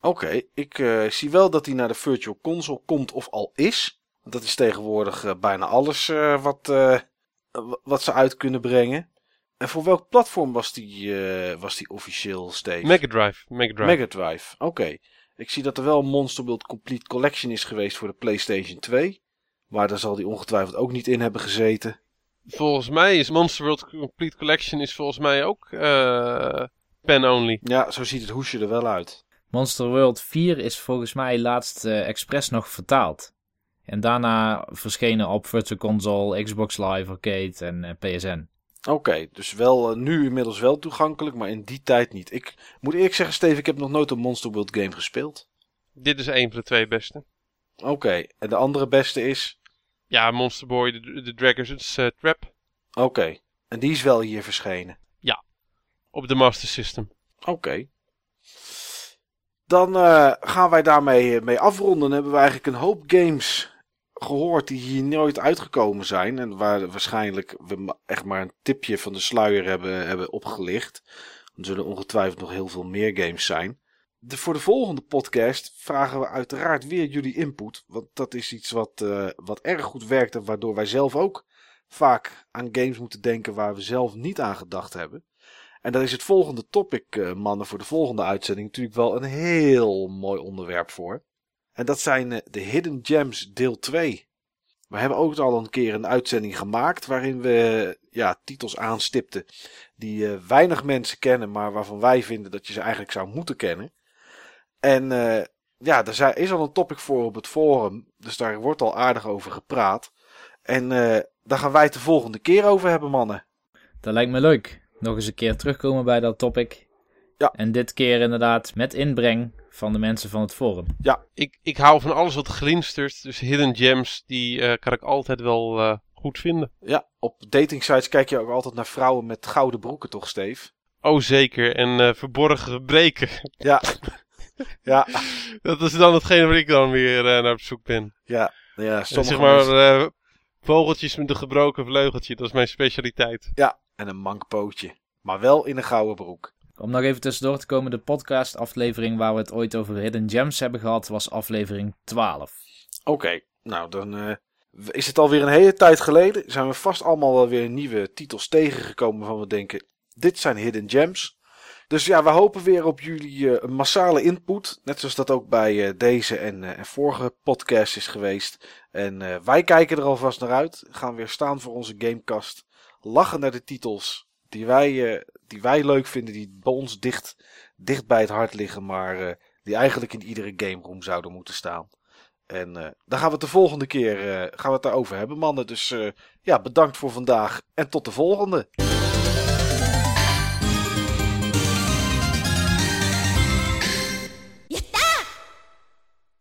Oké, ik eh, zie wel dat hij naar de Virtual Console komt of al is. Dat is tegenwoordig eh, bijna alles eh, wat, wat ze uit kunnen brengen. En voor welk platform was die, was die officieel, Steve? Mega Drive. Mega Drive. Mega Drive. Oké. Ik zie dat er wel een Monster World Complete Collection is geweest voor de PlayStation 2. Maar daar zal die ongetwijfeld ook niet in hebben gezeten. Volgens mij is Monster World Complete Collection is volgens mij ook eh pen only. Ja, zo ziet het hoesje er wel uit. Monster World 4 is volgens mij laatst eh expres nog vertaald. En daarna verschenen op Virtual Console, Xbox Live Arcade en eh, PSN. Oké, dus wel eh, nu inmiddels wel toegankelijk, maar in die tijd niet. Ik moet eerlijk zeggen, Steve, ik heb nog nooit een Monster World game gespeeld. Dit is een van de twee beste. Oké, en de andere beste is? Ja, Monster Boy, de, de Dragons eh, Trap Oké, en die is wel hier verschenen. op de Master System. Oké. Dan eh, gaan wij daarmee mee afronden. Dan hebben we eigenlijk een hoop games gehoord die hier nooit uitgekomen zijn. En waar waarschijnlijk we echt maar een tipje van de sluier hebben, hebben opgelicht. Er zullen ongetwijfeld nog heel veel meer games zijn. Voor de volgende podcast vragen we uiteraard weer jullie input. Want dat is iets wat, eh, wat erg goed werkt. En waardoor wij zelf ook vaak aan games moeten denken waar we zelf niet aan gedacht hebben. En dat is het volgende topic, eh, mannen, voor de volgende uitzending natuurlijk wel een heel mooi onderwerp voor. En dat zijn eh, de Hidden Gems deel 2. We hebben ook al een keer een uitzending gemaakt waarin we ja, titels aanstipten die weinig mensen kennen, maar waarvan wij vinden dat je ze eigenlijk zou moeten kennen. En eh, ja, er is al een topic voor op het forum, dus daar wordt al aardig over gepraat. En eh, daar gaan wij het de volgende keer over hebben, mannen. Dat lijkt me leuk. Nog eens een keer terugkomen bij dat topic. Ja. En dit keer inderdaad met inbreng van de mensen van het forum. Ik, ik hou van alles wat glinstert. Dus hidden gems, die eh, kan ik altijd wel eh, goed vinden. Ja, op datingsites kijk je ook altijd naar vrouwen met gouden broeken, toch, Steve? Oh, zeker. En verborgen gebreken. Ja. ja, Dat is dan hetgene waar ik dan weer eh, naar op zoek ben. ja, ja. Sommige zeg maar mensen- eh, vogeltjes met een gebroken vleugeltje. Dat is mijn specialiteit. Ja, en een mank pootje. Maar wel in een gouden broek. Om nog even tussendoor te komen, de podcast aflevering waar we het ooit over Hidden Gems hebben gehad, was aflevering 12. Oké, nou dan eh, is het alweer een hele tijd geleden. Zijn we vast allemaal wel weer nieuwe titels tegengekomen waarvan we denken, dit zijn hidden gems. Dus ja, we hopen weer op jullie eh, massale input. Net zoals dat ook bij eh, deze en, eh, en vorige podcast is geweest. En wij kijken er alvast naar uit. Gaan weer staan voor onze gamecast. Lachen naar de titels die wij, die wij leuk vinden. Die bij ons dicht, dicht bij het hart liggen. Maar die eigenlijk in iedere game room zouden moeten staan. En eh daar gaan we het de volgende keer eh, gaan we het daarover hebben, mannen. Dus ja, bedankt voor vandaag en tot de volgende.